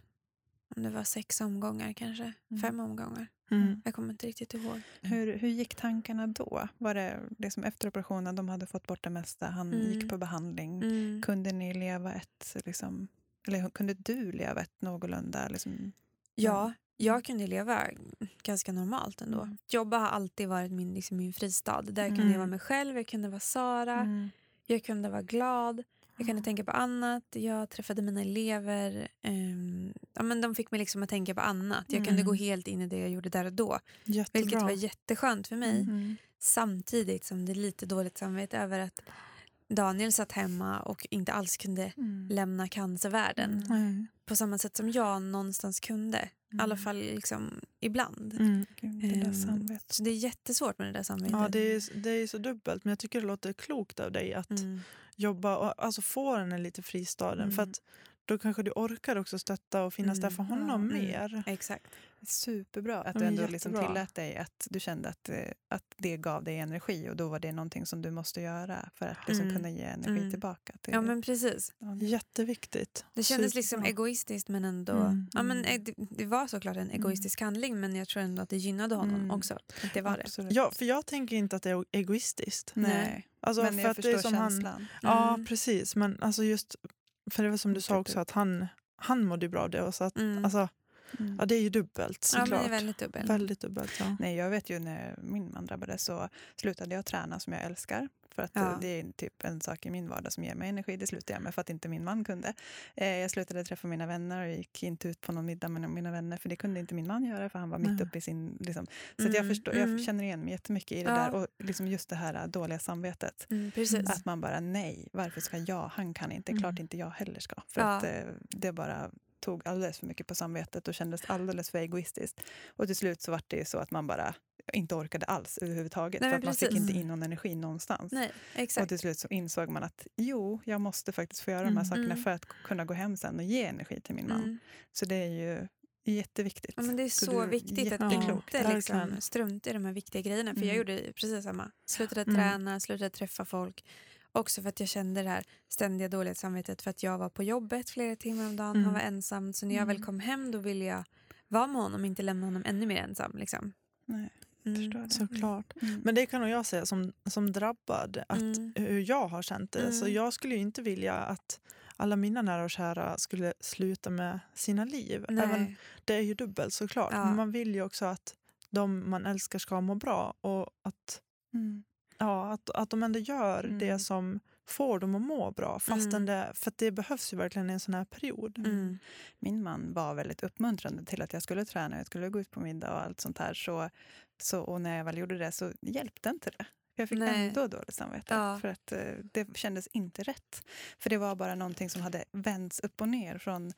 Speaker 3: om det var sex omgångar kanske.
Speaker 1: Mm.
Speaker 3: Fem omgångar.
Speaker 2: Mm.
Speaker 3: Jag kommer inte riktigt ihåg.
Speaker 1: Hur, hur gick tankarna då? Var det liksom efter operationen, de hade fått bort det mesta, han
Speaker 3: Mm.
Speaker 1: gick på behandling.
Speaker 3: Mm.
Speaker 1: Kunde ni leva ett, liksom, eller kunde du leva ett någorlunda... Liksom,
Speaker 3: Ja, jag kunde leva ganska normalt ändå.
Speaker 1: Mm.
Speaker 3: Jobba har alltid varit min, liksom, min fristad. Där kunde
Speaker 2: Mm.
Speaker 3: jag vara mig själv, jag kunde vara Sara,
Speaker 1: Mm.
Speaker 3: jag kunde vara glad, jag kunde tänka på annat. Jag träffade mina elever. ehm, ja, men de fick mig liksom att tänka på annat. Jag kunde
Speaker 2: Mm.
Speaker 3: gå helt in i det jag gjorde där och då.
Speaker 2: Jättebra.
Speaker 3: Vilket var jätteskönt för mig.
Speaker 1: Mm.
Speaker 3: Samtidigt som det är lite dåligt samvete över att Daniel satt hemma och inte alls kunde
Speaker 1: Mm.
Speaker 3: lämna cancervärlden
Speaker 2: Nej.
Speaker 3: på samma sätt som jag någonstans kunde. I alla
Speaker 1: Mm.
Speaker 3: fall liksom ibland.
Speaker 2: Mm.
Speaker 1: Gud, det där
Speaker 3: Ehm,
Speaker 1: samvetet.
Speaker 3: Så det är jättesvårt med det där samvetet.
Speaker 2: Ja, det är, det är så dubbelt, men jag tycker det låter klokt av dig att
Speaker 3: Mm.
Speaker 2: jobba och alltså få den här lite fristaden. För
Speaker 3: Mm.
Speaker 2: att då kanske du orkar också stötta och finnas där
Speaker 3: Mm.
Speaker 2: för honom
Speaker 1: Ja, mm.
Speaker 2: mer.
Speaker 3: Exakt.
Speaker 1: Superbra att
Speaker 2: Ja,
Speaker 1: du ändå liksom tillät dig att du kände att, eh, att det gav dig energi och då var det någonting som du måste göra för att liksom
Speaker 3: Mm.
Speaker 1: kunna ge energi
Speaker 3: Mm.
Speaker 1: tillbaka. Till,
Speaker 3: Ja men precis.
Speaker 1: Ja, det-
Speaker 2: Jätteviktigt.
Speaker 3: Det kändes liksom
Speaker 2: Superbra.
Speaker 3: egoistiskt men ändå...
Speaker 2: Mm.
Speaker 3: Ja, men, eh, det, det var såklart en egoistisk handling men jag tror ändå att det gynnade honom
Speaker 1: Mm.
Speaker 3: också. Att det var det.
Speaker 2: Ja, för jag tänker inte att det är egoistiskt.
Speaker 1: Nej,
Speaker 2: Alltså,
Speaker 1: men
Speaker 2: för
Speaker 1: jag
Speaker 2: att det
Speaker 1: förstår
Speaker 2: är som han,
Speaker 1: känslan.
Speaker 2: Ja,
Speaker 3: Mm.
Speaker 2: precis. Men alltså just, för det var som du sa också, att han, han mådde bra av det. Och så att,
Speaker 3: Mm.
Speaker 2: alltså,
Speaker 1: Mm.
Speaker 2: ja, det är ju dubbelt
Speaker 3: ja,
Speaker 2: såklart.
Speaker 3: det är väldigt dubbelt.
Speaker 2: Väldigt dubbelt. Ja.
Speaker 1: Nej, jag vet ju när min man drabbades så slutade jag träna som jag älskar. För att
Speaker 3: Ja.
Speaker 1: eh, det är typ en sak i min vardag som ger mig energi. Det slutade jag med för att inte min man kunde. Eh, jag slutade träffa mina vänner och gick inte ut på någon middag med mina vänner för det kunde inte min man göra för han var mitt
Speaker 2: Nej.
Speaker 1: uppe i sin... Liksom. Så att jag,
Speaker 3: Mm,
Speaker 1: förstår,
Speaker 3: mm.
Speaker 1: jag känner igen mig jättemycket i det
Speaker 3: Ja.
Speaker 1: där och liksom just det här eh, dåliga samvetet.
Speaker 3: Mm, precis.
Speaker 1: Att man bara nej, varför ska jag? Han kan inte,
Speaker 2: Mm.
Speaker 1: klart inte jag heller ska. För
Speaker 3: Ja.
Speaker 1: att eh, det bara tog alldeles för mycket på samvetet och kändes alldeles för egoistiskt. Och till slut så var det ju så att man bara inte orkade alls överhuvudtaget.
Speaker 3: Nej,
Speaker 1: för att man fick inte in någon energi någonstans.
Speaker 3: Nej,
Speaker 1: Och till slut så insåg man att jo, jag måste faktiskt få göra de här
Speaker 2: Mm.
Speaker 1: sakerna
Speaker 3: Mm.
Speaker 1: för att kunna gå hem sen och ge energi till min man.
Speaker 3: Mm.
Speaker 1: Så det är ju jätteviktigt.
Speaker 3: Ja, men det är
Speaker 1: Så
Speaker 3: så, viktigt att inte liksom, strunta i de här viktiga grejerna. För jag
Speaker 1: Mm.
Speaker 3: gjorde precis samma. Slutade
Speaker 2: Mm.
Speaker 3: träna, slutade träffa folk. Också för att jag kände det här ständiga dåliga samvetet för att jag var på jobbet flera timmar om dagen.
Speaker 2: Mm.
Speaker 3: Han var ensam. Så när jag väl
Speaker 1: Mm.
Speaker 3: kom hem då ville jag vara med honom inte lämna honom ännu mer ensam. Liksom.
Speaker 1: Nej,
Speaker 3: Mm.
Speaker 1: förstår det.
Speaker 2: Såklart.
Speaker 1: Mm.
Speaker 2: Men det kan nog jag säga som, som drabbad, att
Speaker 3: Mm.
Speaker 2: hur jag har känt det. Så
Speaker 3: Mm.
Speaker 2: jag skulle ju inte vilja att alla mina nära och kära skulle sluta med sina liv. Även, det är ju dubbelt såklart.
Speaker 3: Ja.
Speaker 2: Men man vill ju också att de man älskar ska må bra och att,
Speaker 1: Mm.
Speaker 2: Ja, att, att de ändå gör
Speaker 1: Mm.
Speaker 2: det som får dem att må bra. Fastän
Speaker 3: Mm.
Speaker 2: det, för det behövs ju verkligen i en sån här period.
Speaker 3: Mm.
Speaker 1: Min man var väldigt uppmuntrande till att jag skulle träna, jag skulle gå ut på middag och allt sånt här. Så, så, och när jag väl gjorde det så hjälpte inte det. Jag fick
Speaker 3: Nej.
Speaker 1: ändå dåligt samvete.
Speaker 3: Ja.
Speaker 1: För att eh, det kändes inte rätt. För det var bara någonting som hade vänts upp och ner från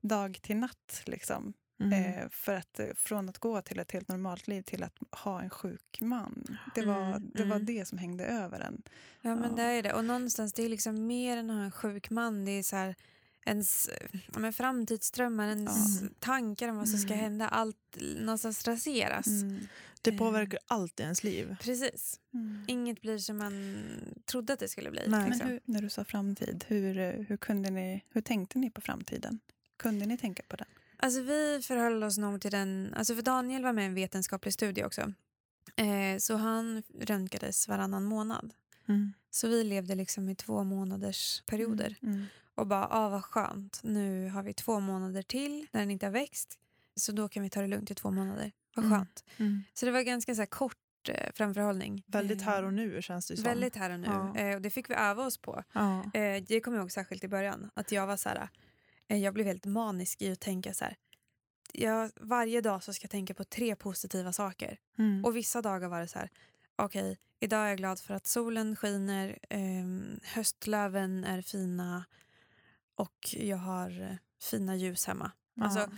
Speaker 1: dag till natt. Liksom.
Speaker 2: Mm.
Speaker 1: Eh, för att eh, från att gå till ett helt normalt liv till att ha en sjuk man. Det var,
Speaker 3: Mm,
Speaker 1: det, var
Speaker 3: mm.
Speaker 1: det som hängde över en.
Speaker 3: Ja men det är det. Och någonstans det är liksom mer än att ha en sjuk man. Det är så här, ens men framtidsdrömmar, ens
Speaker 2: Ja.
Speaker 3: tankar om vad som ska
Speaker 1: Mm.
Speaker 3: hända. Allt någonstans raseras.
Speaker 2: Det
Speaker 3: eh.
Speaker 2: påverkar allt i ens liv.
Speaker 3: Precis.
Speaker 1: Mm.
Speaker 3: Inget blir som man trodde att det skulle bli.
Speaker 2: Nej.
Speaker 1: Men
Speaker 3: liksom.
Speaker 1: hur, när du sa framtid, hur, hur, kunde ni, hur tänkte ni på framtiden? Kunde ni tänka på den?
Speaker 3: Alltså vi förhöll oss nog till den, alltså för Daniel var med i en vetenskaplig studie också. Eh, så han röntgades varannan månad.
Speaker 2: Mm.
Speaker 3: Så vi levde liksom i två månaders perioder.
Speaker 1: Mm.
Speaker 3: Och bara, ah, vad skönt. Nu har vi två månader till när den inte har växt. Så då kan vi ta det lugnt i två månader. Vad
Speaker 2: Mm.
Speaker 3: skönt.
Speaker 2: Mm.
Speaker 3: Så det var ganska så kort eh, framförhållning.
Speaker 2: Väldigt
Speaker 3: Eh,
Speaker 2: här och nu känns det som.
Speaker 3: Väldigt här och nu.
Speaker 2: Ja.
Speaker 3: Eh, och det fick vi öva oss på.
Speaker 2: Ja.
Speaker 3: Eh, det kommer jag ihåg särskilt i början. Att jag var så här, jag blev helt manisk i att tänka så här. Jag, varje dag så ska jag tänka på tre positiva saker.
Speaker 2: Mm.
Speaker 3: Och vissa dagar var det så här, okej, idag är jag glad för att solen skiner, ehm, höstlöven är fina och jag har eh, fina ljus hemma. Alltså.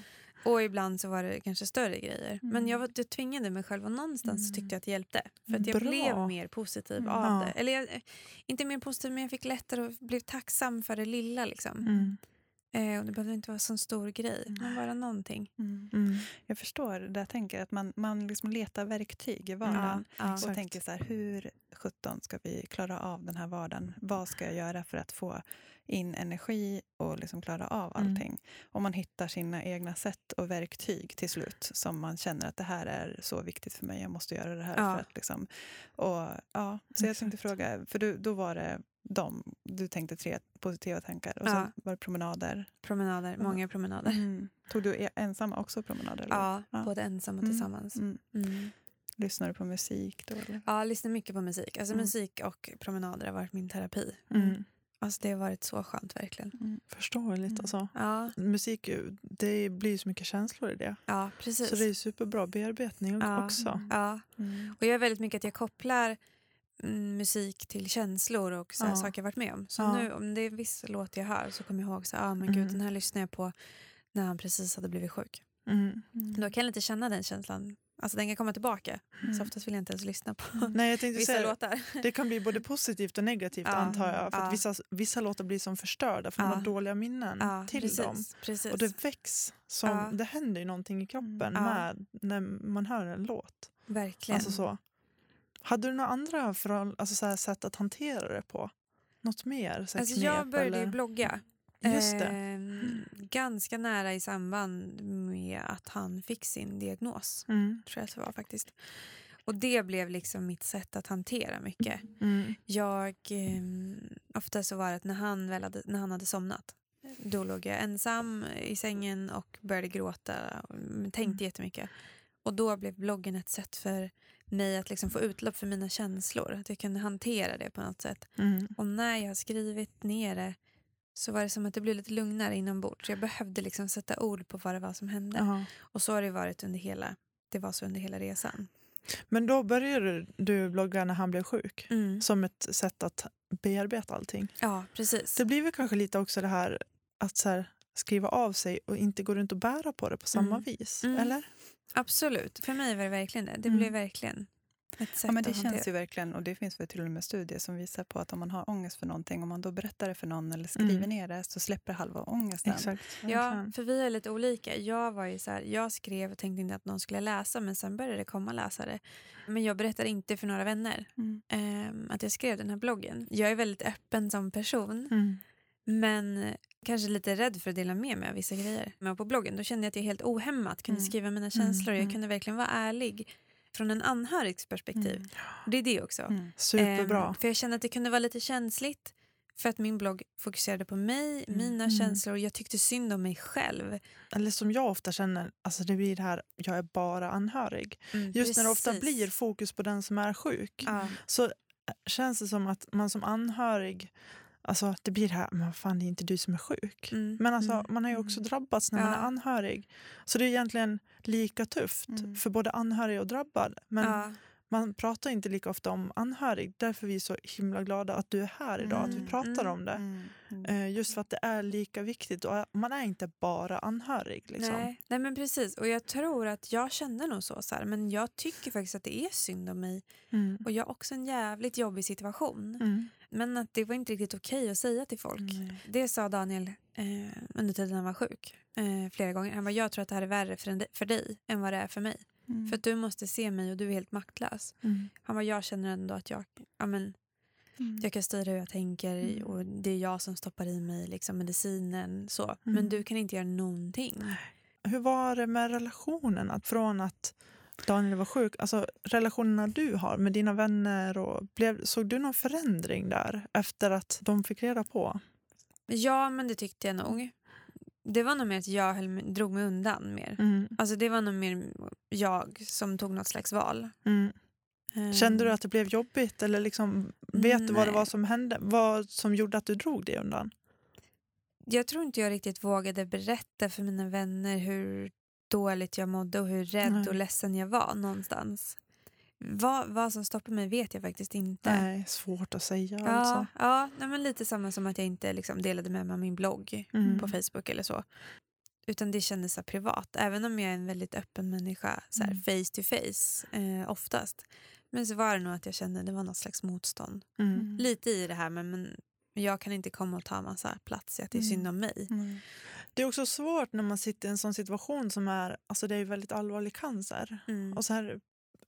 Speaker 3: Och ibland så var det kanske större grejer. Men
Speaker 1: Mm.
Speaker 3: jag, var, jag tvingade mig själv och någonstans så
Speaker 1: Mm.
Speaker 3: tyckte jag att det hjälpte. För att jag
Speaker 2: Bra.
Speaker 3: blev mer positiv
Speaker 1: Mm.
Speaker 3: av
Speaker 2: Ja.
Speaker 3: det. Eller jag, eh, inte mer positiv men jag fick lättare och blev tacksam för det lilla liksom.
Speaker 2: Mm.
Speaker 3: Eh, och det behövde inte vara en sån stor grej, men bara någonting.
Speaker 1: Mm.
Speaker 2: Mm.
Speaker 1: Jag förstår det jag tänker, att man, man liksom letar verktyg i vardagen.
Speaker 3: Ja, ja.
Speaker 1: och
Speaker 2: Exakt.
Speaker 1: tänker så här, hur 17 ska vi klara av den här vardagen? Vad ska jag göra för att få in energi och liksom klara av
Speaker 2: Mm.
Speaker 1: allting? Och man hittar sina egna sätt och verktyg till slut som man känner att det här är så viktigt för mig, jag måste göra det här.
Speaker 3: Ja.
Speaker 1: För att liksom, och, ja, så jag tänkte fråga, för du, då var det dem, du tänkte tre positiva tankar och
Speaker 3: Ja.
Speaker 1: så var det promenader.
Speaker 3: Promenader, många promenader.
Speaker 1: Mm. Tog du e- ensam också promenader? eller?
Speaker 3: Ja,
Speaker 1: Ja.
Speaker 3: både ensam och
Speaker 1: Mm,
Speaker 3: tillsammans.
Speaker 1: Mm.
Speaker 3: Mm.
Speaker 1: Lyssnar du på musik då? Eller?
Speaker 3: Ja, jag lyssnar mycket på musik. Alltså
Speaker 1: Mm.
Speaker 3: musik och promenader har varit min terapi.
Speaker 2: Mm.
Speaker 3: Alltså det har varit så skönt verkligen.
Speaker 1: Mm.
Speaker 2: Förståeligt
Speaker 1: Mm.
Speaker 2: alltså.
Speaker 3: Ja,
Speaker 2: Musik, det blir ju så mycket känslor i det.
Speaker 3: ja precis.
Speaker 2: Så det är superbra bearbetning
Speaker 3: Ja.
Speaker 2: också.
Speaker 3: Ja,
Speaker 1: Mm.
Speaker 3: och jag är väldigt mycket att jag kopplar mm, musik till känslor och så här
Speaker 2: Ja.
Speaker 3: saker jag varit med om. Så
Speaker 2: Ja.
Speaker 3: nu om det är viss låt jag hör så kommer jag ihåg så ah, men gud,
Speaker 2: Mm.
Speaker 3: den här lyssnade jag på när han precis hade blivit sjuk.
Speaker 2: Mm.
Speaker 1: Mm.
Speaker 3: Då kan jag lite känna den känslan. Alltså den kan komma tillbaka.
Speaker 1: Mm.
Speaker 3: Så oftast vill jag inte ens lyssna på
Speaker 2: Nej, jag tänkte
Speaker 3: vissa
Speaker 2: säga,
Speaker 3: låtar.
Speaker 2: det kan bli både positivt och negativt
Speaker 3: Ja.
Speaker 2: antar jag. För vissa, vissa låtar blir som förstörda för
Speaker 3: Ja.
Speaker 2: de har dåliga minnen till
Speaker 3: precis,
Speaker 2: dem.
Speaker 3: Precis.
Speaker 2: Och det väcks. Som. Det händer ju någonting i kroppen med när man hör en låt.
Speaker 3: Verkligen.
Speaker 2: Alltså så. Hade du några andra förhåll- alltså så här sätt att hantera det på? Något mer? Så
Speaker 3: Alltså
Speaker 2: knep,
Speaker 3: jag började
Speaker 2: eller?
Speaker 3: blogga.
Speaker 2: Just det.
Speaker 3: Ehm, ganska nära i samband med att han fick sin diagnos.
Speaker 2: Mm.
Speaker 3: Tror jag att det var faktiskt. Och det blev liksom mitt sätt att hantera mycket.
Speaker 2: Mm.
Speaker 3: Jag, ehm, ofta så var det att när han, väl hade, när han hade somnat då låg jag ensam i sängen och började gråta. och Tänkte
Speaker 2: Mm.
Speaker 3: jättemycket. Och då blev bloggen ett sätt för mig att liksom få utlopp för mina känslor. Att jag kunde hantera det på något sätt.
Speaker 2: Mm.
Speaker 3: Och när jag har skrivit ner det så var det som att det blev lite lugnare inombords. Jag behövde liksom sätta ord på vad det var som hände.
Speaker 2: Jaha.
Speaker 3: Och så har det varit under hela, det var så under hela resan.
Speaker 2: Men då började du blogga när han blev sjuk.
Speaker 3: Mm.
Speaker 2: Som ett sätt att bearbeta allting.
Speaker 3: Ja, precis.
Speaker 2: Det blir väl kanske lite också det här att så här, skriva av sig och inte gå runt och bära på det på samma
Speaker 3: Mm.
Speaker 2: vis.
Speaker 3: Mm.
Speaker 2: Eller?
Speaker 3: Absolut. För mig var det verkligen det. Det
Speaker 2: Mm.
Speaker 3: blev verkligen ett sätt
Speaker 1: Ja, men det
Speaker 3: att hantera.
Speaker 1: känns ju verkligen, och det finns väl till och med studier som visar på att om man har ångest för någonting, om man då berättar det för någon eller skriver
Speaker 2: Mm.
Speaker 1: ner det, så släpper halva ångesten.
Speaker 2: Exakt.
Speaker 3: Ja, för vi är lite olika. Jag var ju så här, jag skrev och tänkte inte att någon skulle läsa men sen började det komma läsare. Men jag berättade inte för några vänner
Speaker 1: Mm.
Speaker 3: ehm, att jag skrev den här bloggen. Jag är väldigt öppen som person
Speaker 2: Mm.
Speaker 3: Men kanske lite rädd för att dela med mig av vissa grejer. Men på bloggen då kände jag att jag helt ohämmat kunde
Speaker 1: Mm.
Speaker 3: skriva mina känslor.
Speaker 1: mm.
Speaker 3: Jag kunde verkligen vara ärlig från en anhörigs perspektiv.
Speaker 1: Mm.
Speaker 3: Det är det också.
Speaker 1: Mm.
Speaker 2: Superbra.
Speaker 3: Ehm, för jag kände att det kunde vara lite känsligt för att min blogg fokuserade på mig,
Speaker 1: Mm.
Speaker 3: mina
Speaker 2: Mm.
Speaker 3: känslor. Jag tyckte synd om mig själv.
Speaker 2: Eller som jag ofta känner, alltså det blir det här, jag är bara anhörig.
Speaker 3: Mm,
Speaker 2: Just när det ofta
Speaker 3: precis.
Speaker 2: blir fokus på den som är sjuk. Så äh, känns det som att man som anhörig, alltså det blir det här, men fan det är inte du som är sjuk.
Speaker 3: mm,
Speaker 2: Men alltså,
Speaker 3: mm.
Speaker 2: man har ju också
Speaker 1: mm.
Speaker 2: drabbats när man
Speaker 3: Ja.
Speaker 2: är anhörig. Så det är egentligen lika tufft
Speaker 1: Mm.
Speaker 2: för både anhörig och drabbad. Men
Speaker 3: ja,
Speaker 2: man pratar inte lika ofta om anhörig. Därför är vi så himla glada att du är här idag, att vi
Speaker 3: Mm,
Speaker 2: pratar
Speaker 3: mm,
Speaker 2: om det. Eh, Just för att det är lika viktigt. Och man är inte bara anhörig. Liksom.
Speaker 3: nej, nej men precis. Och jag tror att jag kände nog så, så här, men jag tycker faktiskt att det är synd om mig. Och jag har också en jävligt jobbig situation.
Speaker 2: Mm.
Speaker 3: Men att det var inte riktigt okej att säga till folk.
Speaker 1: Nej.
Speaker 3: Det sa Daniel eh, under tiden han var sjuk eh, flera gånger. Han bara, jag tror att det här är värre för, för dig än vad det är för mig.
Speaker 1: Mm.
Speaker 3: För att du måste se mig och du är helt maktlös.
Speaker 2: Mm.
Speaker 3: Han bara, jag känner ändå att jag, ja, men,
Speaker 1: Mm.
Speaker 3: jag kan styra hur jag tänker
Speaker 1: Mm.
Speaker 3: och det är jag som stoppar i mig liksom, medicinen. Så. Men
Speaker 2: Mm.
Speaker 3: du kan inte göra någonting.
Speaker 2: Hur var det med relationen? Att från att Daniel var sjuk, alltså relationerna du har med dina vänner. Och blev, såg du någon förändring där efter att de fick reda på?
Speaker 3: Ja, men det tyckte jag nog. Det var nog mer att jag höll, drog mig undan mer.
Speaker 2: Mm.
Speaker 3: Alltså det var nog mer jag som tog något slags val.
Speaker 2: Mm. Kände du att det blev jobbigt? Eller liksom, vet du vad det
Speaker 3: Nej.
Speaker 2: var som hände? Vad som gjorde att du drog det undan?
Speaker 3: Jag tror inte jag riktigt vågade berätta för mina vänner hur dåligt jag mådde och hur rädd
Speaker 2: Nej.
Speaker 3: och ledsen jag var någonstans. Vad, vad som stoppade mig vet jag faktiskt inte.
Speaker 2: Nej, svårt att säga
Speaker 3: Ja,
Speaker 2: alltså.
Speaker 3: ja men lite samma som att jag inte liksom delade med mig av min blogg
Speaker 2: Mm.
Speaker 3: på Facebook eller så. Utan det kändes så privat. Även om jag är en väldigt öppen människa, så här
Speaker 2: Mm.
Speaker 3: face to face eh, oftast. Men så var det nog att jag kände det var något slags motstånd.
Speaker 2: Mm.
Speaker 3: Lite i det här men, men jag kan inte komma och ta massa plats i att det är
Speaker 1: Mm.
Speaker 3: synd om mig.
Speaker 1: Mm.
Speaker 2: Det är också svårt när man sitter i en sån situation som är, alltså det är väldigt allvarlig cancer.
Speaker 3: Mm.
Speaker 2: Och så här,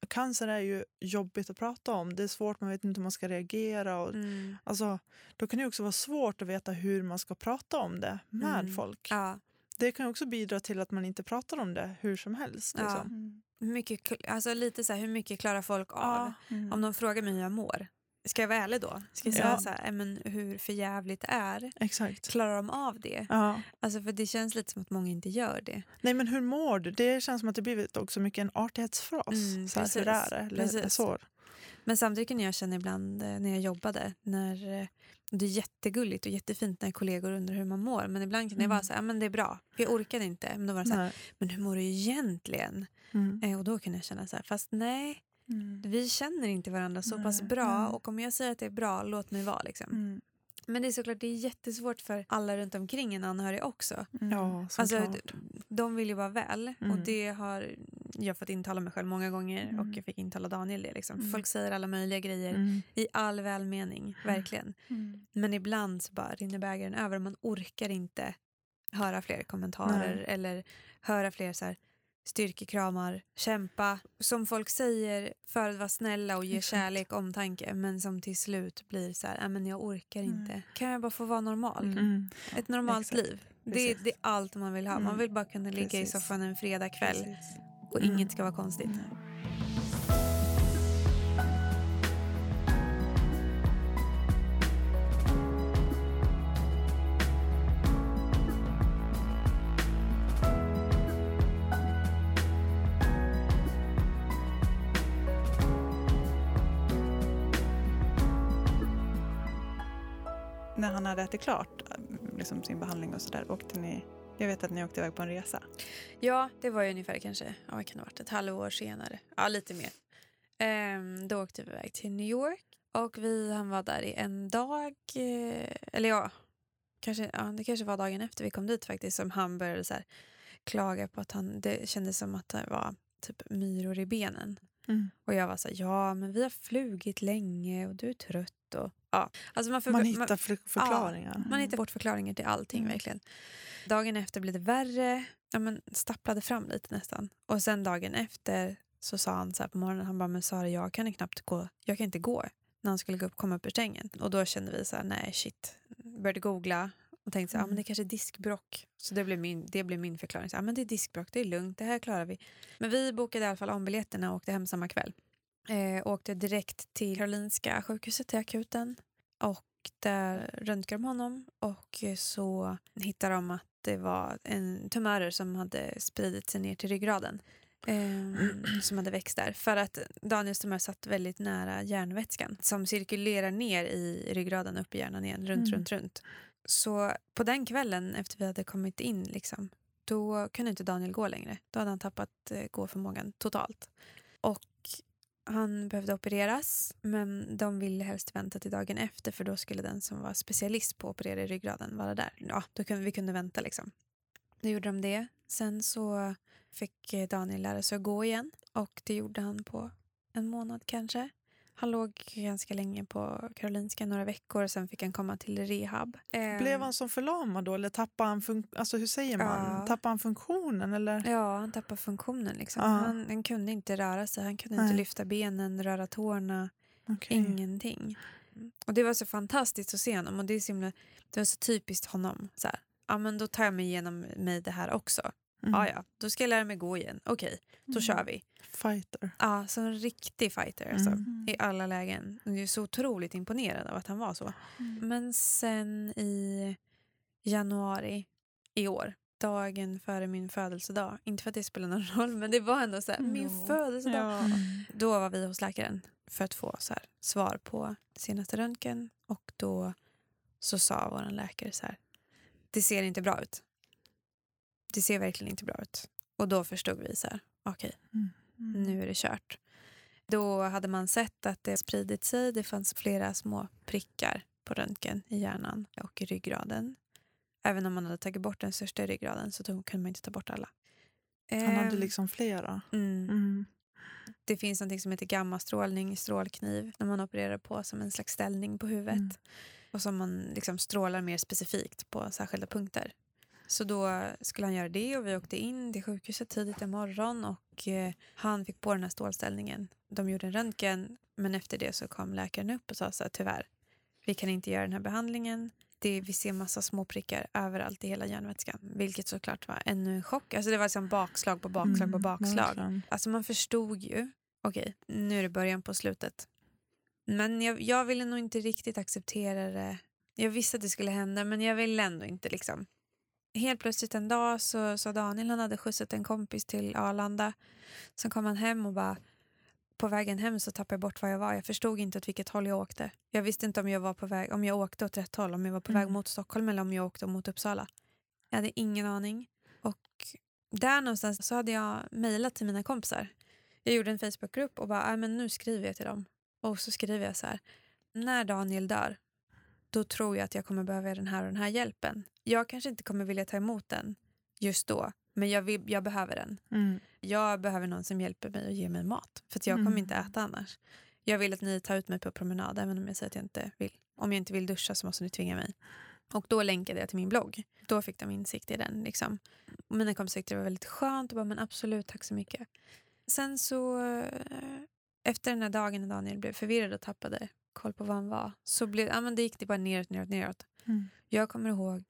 Speaker 2: cancer är ju jobbigt att prata om. Det är svårt, man vet inte hur man ska reagera. Och,
Speaker 3: Mm.
Speaker 2: alltså, då kan det också vara svårt att veta hur man ska prata om det med
Speaker 3: Mm.
Speaker 2: folk.
Speaker 3: Ja,
Speaker 2: Det kan också bidra till att man inte pratar om det hur som helst.
Speaker 3: Ja.
Speaker 2: Liksom.
Speaker 1: Mm.
Speaker 3: hur mycket, alltså lite så här, hur mycket klarar folk av?
Speaker 1: Mm.
Speaker 3: Om de frågar mig hur jag mår, ska jag vara ärlig då? Ska jag säga
Speaker 2: Ja.
Speaker 3: så här, "Eh, men hur för jävligt det är?
Speaker 2: Exakt.
Speaker 3: Klarar de av det?
Speaker 2: Ja.
Speaker 3: Alltså för det känns lite som att många inte gör det.
Speaker 2: Nej men hur mår du? Det känns som att det blivit också mycket en artighetsfras.
Speaker 3: Mm,
Speaker 2: så här, hur är det? Eller
Speaker 3: Precis.
Speaker 2: så.
Speaker 3: Men samtidigt kunde jag känna ibland eh, när jag jobbade, när eh, det är jättegulligt och jättefint när kollegor undrar hur man mår. Men ibland kan det
Speaker 2: Mm.
Speaker 3: vara så här, "Ja, men det är bra, jag orkade inte. Men då var det så här, men hur mår du egentligen?
Speaker 2: Mm.
Speaker 3: Eh, och då kan jag känna så här, fast nej,
Speaker 1: Mm.
Speaker 3: vi känner inte varandra så pass bra. Och om jag säger att det är bra, låt mig vara. Liksom.
Speaker 1: Mm.
Speaker 3: Men det är såklart det är jättesvårt för alla runt omkring en anhörig också.
Speaker 1: Mm.
Speaker 2: Ja,
Speaker 3: Alltså, de vill ju vara väl och
Speaker 2: Mm.
Speaker 3: det har jag fått intala mig själv många gånger
Speaker 1: Mm.
Speaker 3: och jag fick intala Daniel det. Liksom.
Speaker 1: Mm.
Speaker 3: Folk säger alla möjliga grejer
Speaker 2: Mm.
Speaker 3: i all välmening, verkligen.
Speaker 1: Mm.
Speaker 3: Men ibland så bara rinner bägaren över och man orkar inte höra fler kommentarer
Speaker 2: Nej.
Speaker 3: eller höra fler så här styrkekramar, kämpa. Som folk säger för att vara snälla och ge
Speaker 1: Exakt.
Speaker 3: kärlek och omtanke men som till slut blir så här, "Nej, men jag orkar
Speaker 1: Nej.
Speaker 3: inte. Kan jag bara få vara normal?
Speaker 1: Mm.
Speaker 2: Mm.
Speaker 3: Ett normalt
Speaker 1: Exakt.
Speaker 3: liv. Det, det är allt man vill ha. Man
Speaker 1: Mm.
Speaker 3: vill bara kunna ligga
Speaker 1: Precis.
Speaker 3: i soffan en fredagkväll och
Speaker 2: Mm.
Speaker 3: inget ska vara konstigt.
Speaker 1: Hade ätit klart liksom sin behandling och sådär, åkte ni... Jag vet att ni åkte iväg på en resa.
Speaker 3: Ja, det var ju ungefär kanske, ja, kan ha varit, ett halvår senare. Ja, lite mer. Ehm, då åkte vi iväg till New York och vi, han var där i en dag. Eh, eller ja, kanske, ja, det kanske var dagen efter vi kom dit faktiskt som han började så här, klaga på att han, det kändes som att det var typ myror i benen.
Speaker 2: Mm.
Speaker 3: Och jag var så här, ja men vi har flugit länge och du är trött. Och, ja. alltså man, får,
Speaker 2: Man
Speaker 3: man,
Speaker 2: hittar för, förklaringar.
Speaker 3: man hittar bort förklaringar till allting
Speaker 1: Mm.
Speaker 3: verkligen. Dagen efter blev det värre, ja, men stapplade fram lite nästan. Och sen dagen efter så sa han så här på morgonen, han bara, men Sara jag kan knappt gå, jag kan inte gå. När han skulle gå upp, komma upp ur sängen. Och då kände vi så här, nej shit. Började googla och tänkte så här, ja, men
Speaker 1: Mm.
Speaker 3: det kanske är diskbrock. Så det blev min, det blev min förklaring. Så ja, men det är diskbrock, det är lugnt, det här klarar vi. Men vi bokade i alla fall om biljetterna och åkte hem samma kväll. Eh, åkte direkt till Karolinska sjukhuset, till akuten. Och där röntgade de honom och så hittade de att det var en tumörer som hade spridit sig ner till ryggraden. Eh, som hade växt där. För att Daniels tumör satt väldigt nära hjärnvätskan som cirkulerar ner i ryggraden upp i hjärnan igen, runt,
Speaker 1: Mm.
Speaker 3: runt, runt. Så på den kvällen efter vi hade kommit in, liksom, då kunde inte Daniel gå längre. Då hade han tappat eh, gåförmågan totalt. Och han behövde opereras, men de ville helst vänta till dagen efter för då skulle den som var specialist på att operera i ryggraden vara där. Ja, då kunde vi kunde vänta liksom. Då gjorde de det. Sen så fick eh, Daniel lära sig att gå igen och det gjorde han på en månad kanske. Han låg ganska länge på Karolinska, några veckor och sen fick han komma till rehab. Ehm,
Speaker 2: Blev han som förlamad då? Eller tappade han, fun- alltså, hur säger man?
Speaker 3: Ja.
Speaker 2: Tappade han funktionen? Eller?
Speaker 3: Ja, han tappade funktionen. Liksom.
Speaker 2: Ja.
Speaker 3: Han, han kunde inte röra sig, han kunde inte
Speaker 2: Nej.
Speaker 3: lyfta benen, röra tårna.
Speaker 2: Okej.
Speaker 3: Ingenting. Och det var så fantastiskt att se honom och det, är så himla, det var så typiskt honom. Så här, ja men då tar jag mig igenom mig det här också.
Speaker 2: Mm.
Speaker 3: Ja ja, då ska jag lära mig gå igen. Okej, då kör vi.
Speaker 2: Fighter.
Speaker 3: Ja, så en riktig fighter alltså,
Speaker 2: Mm.
Speaker 3: i alla lägen. Jag är så otroligt imponerad av att han var så.
Speaker 1: Mm.
Speaker 3: Men sen i januari i år, dagen före min födelsedag, inte för att det spelar någon *laughs* roll men det var ändå så här, min
Speaker 1: Jo.
Speaker 3: födelsedag.
Speaker 1: Ja.
Speaker 2: Mm.
Speaker 3: Då var vi hos läkaren för att få så här, svar på senaste röntgen och då så sa vår läkare så här, det ser inte bra ut. Det ser verkligen inte bra ut. Och då förstod vi så här, okej,
Speaker 1: Mm.
Speaker 3: Nu är det kört. Då hade man sett att det spridit sig. Det fanns flera små prickar på röntgen i hjärnan och i ryggraden. Även om man hade tagit bort den största i ryggraden så kunde man inte ta bort alla.
Speaker 2: Han hade
Speaker 3: Ehm,
Speaker 2: liksom flera.
Speaker 3: mm.
Speaker 2: Mm.
Speaker 3: Det finns något som heter gammastrålning, strålkniv, när man opererar på som en slags ställning på huvudet.
Speaker 2: Mm.
Speaker 3: och som man liksom strålar mer specifikt på särskilda punkter. Så då skulle han göra det och vi åkte in till sjukhuset tidigt en morgon och eh, han fick på den här stålställningen. De gjorde en röntgen men efter det så kom läkaren upp och sa så här, tyvärr, vi kan inte göra den här behandlingen. Det, vi ser massa små prickar överallt i hela hjärnvätskan. Vilket såklart var ännu en chock. Alltså det var liksom bakslag på bakslag
Speaker 2: Mm,
Speaker 3: på bakslag. Alltså man förstod ju, okej nu är det början på slutet. Men jag, jag ville nog inte riktigt acceptera det. Jag visste att det skulle hända men jag ville ändå inte liksom. Helt plötsligt en dag så sa Daniel, han hade skjutsat en kompis till Arlanda. Sen kom han hem och bara, på vägen hem så tappade jag bort var jag var. Jag förstod inte åt vilket håll jag åkte. Jag visste inte om jag var på väg, om jag åkte åt rätt håll, om jag var på
Speaker 2: Mm.
Speaker 3: väg mot Stockholm eller om jag åkte mot Uppsala. Jag hade ingen aning. Och där någonstans så hade jag mejlat till mina kompisar. Jag gjorde en Facebookgrupp och bara, "Nej, men nu skriver jag till dem. Och så skriver jag så här, när Daniel dör, då tror jag att jag kommer behöva den här och den här hjälpen. Jag kanske inte kommer vilja ta emot den just då, men jag, vill, jag behöver den.
Speaker 2: Mm.
Speaker 3: Jag behöver någon som hjälper mig och ger mig mat. För jag kommer
Speaker 2: Mm.
Speaker 3: inte äta annars. Jag vill att ni tar ut mig på promenad även om jag säger att jag inte vill. Om jag inte vill duscha så måste ni tvinga mig. Och då länkade jag till min blogg. Då fick de insikt i den. Liksom. Och mina kompisar tyckte det var väldigt skönt och bara men absolut tack så mycket. Sen så eh, efter den här dagen när Daniel blev förvirrad och tappade koll på vad han var så blev, ja, men det gick det bara neråt, neråt, neråt.
Speaker 2: Mm.
Speaker 3: Jag kommer ihåg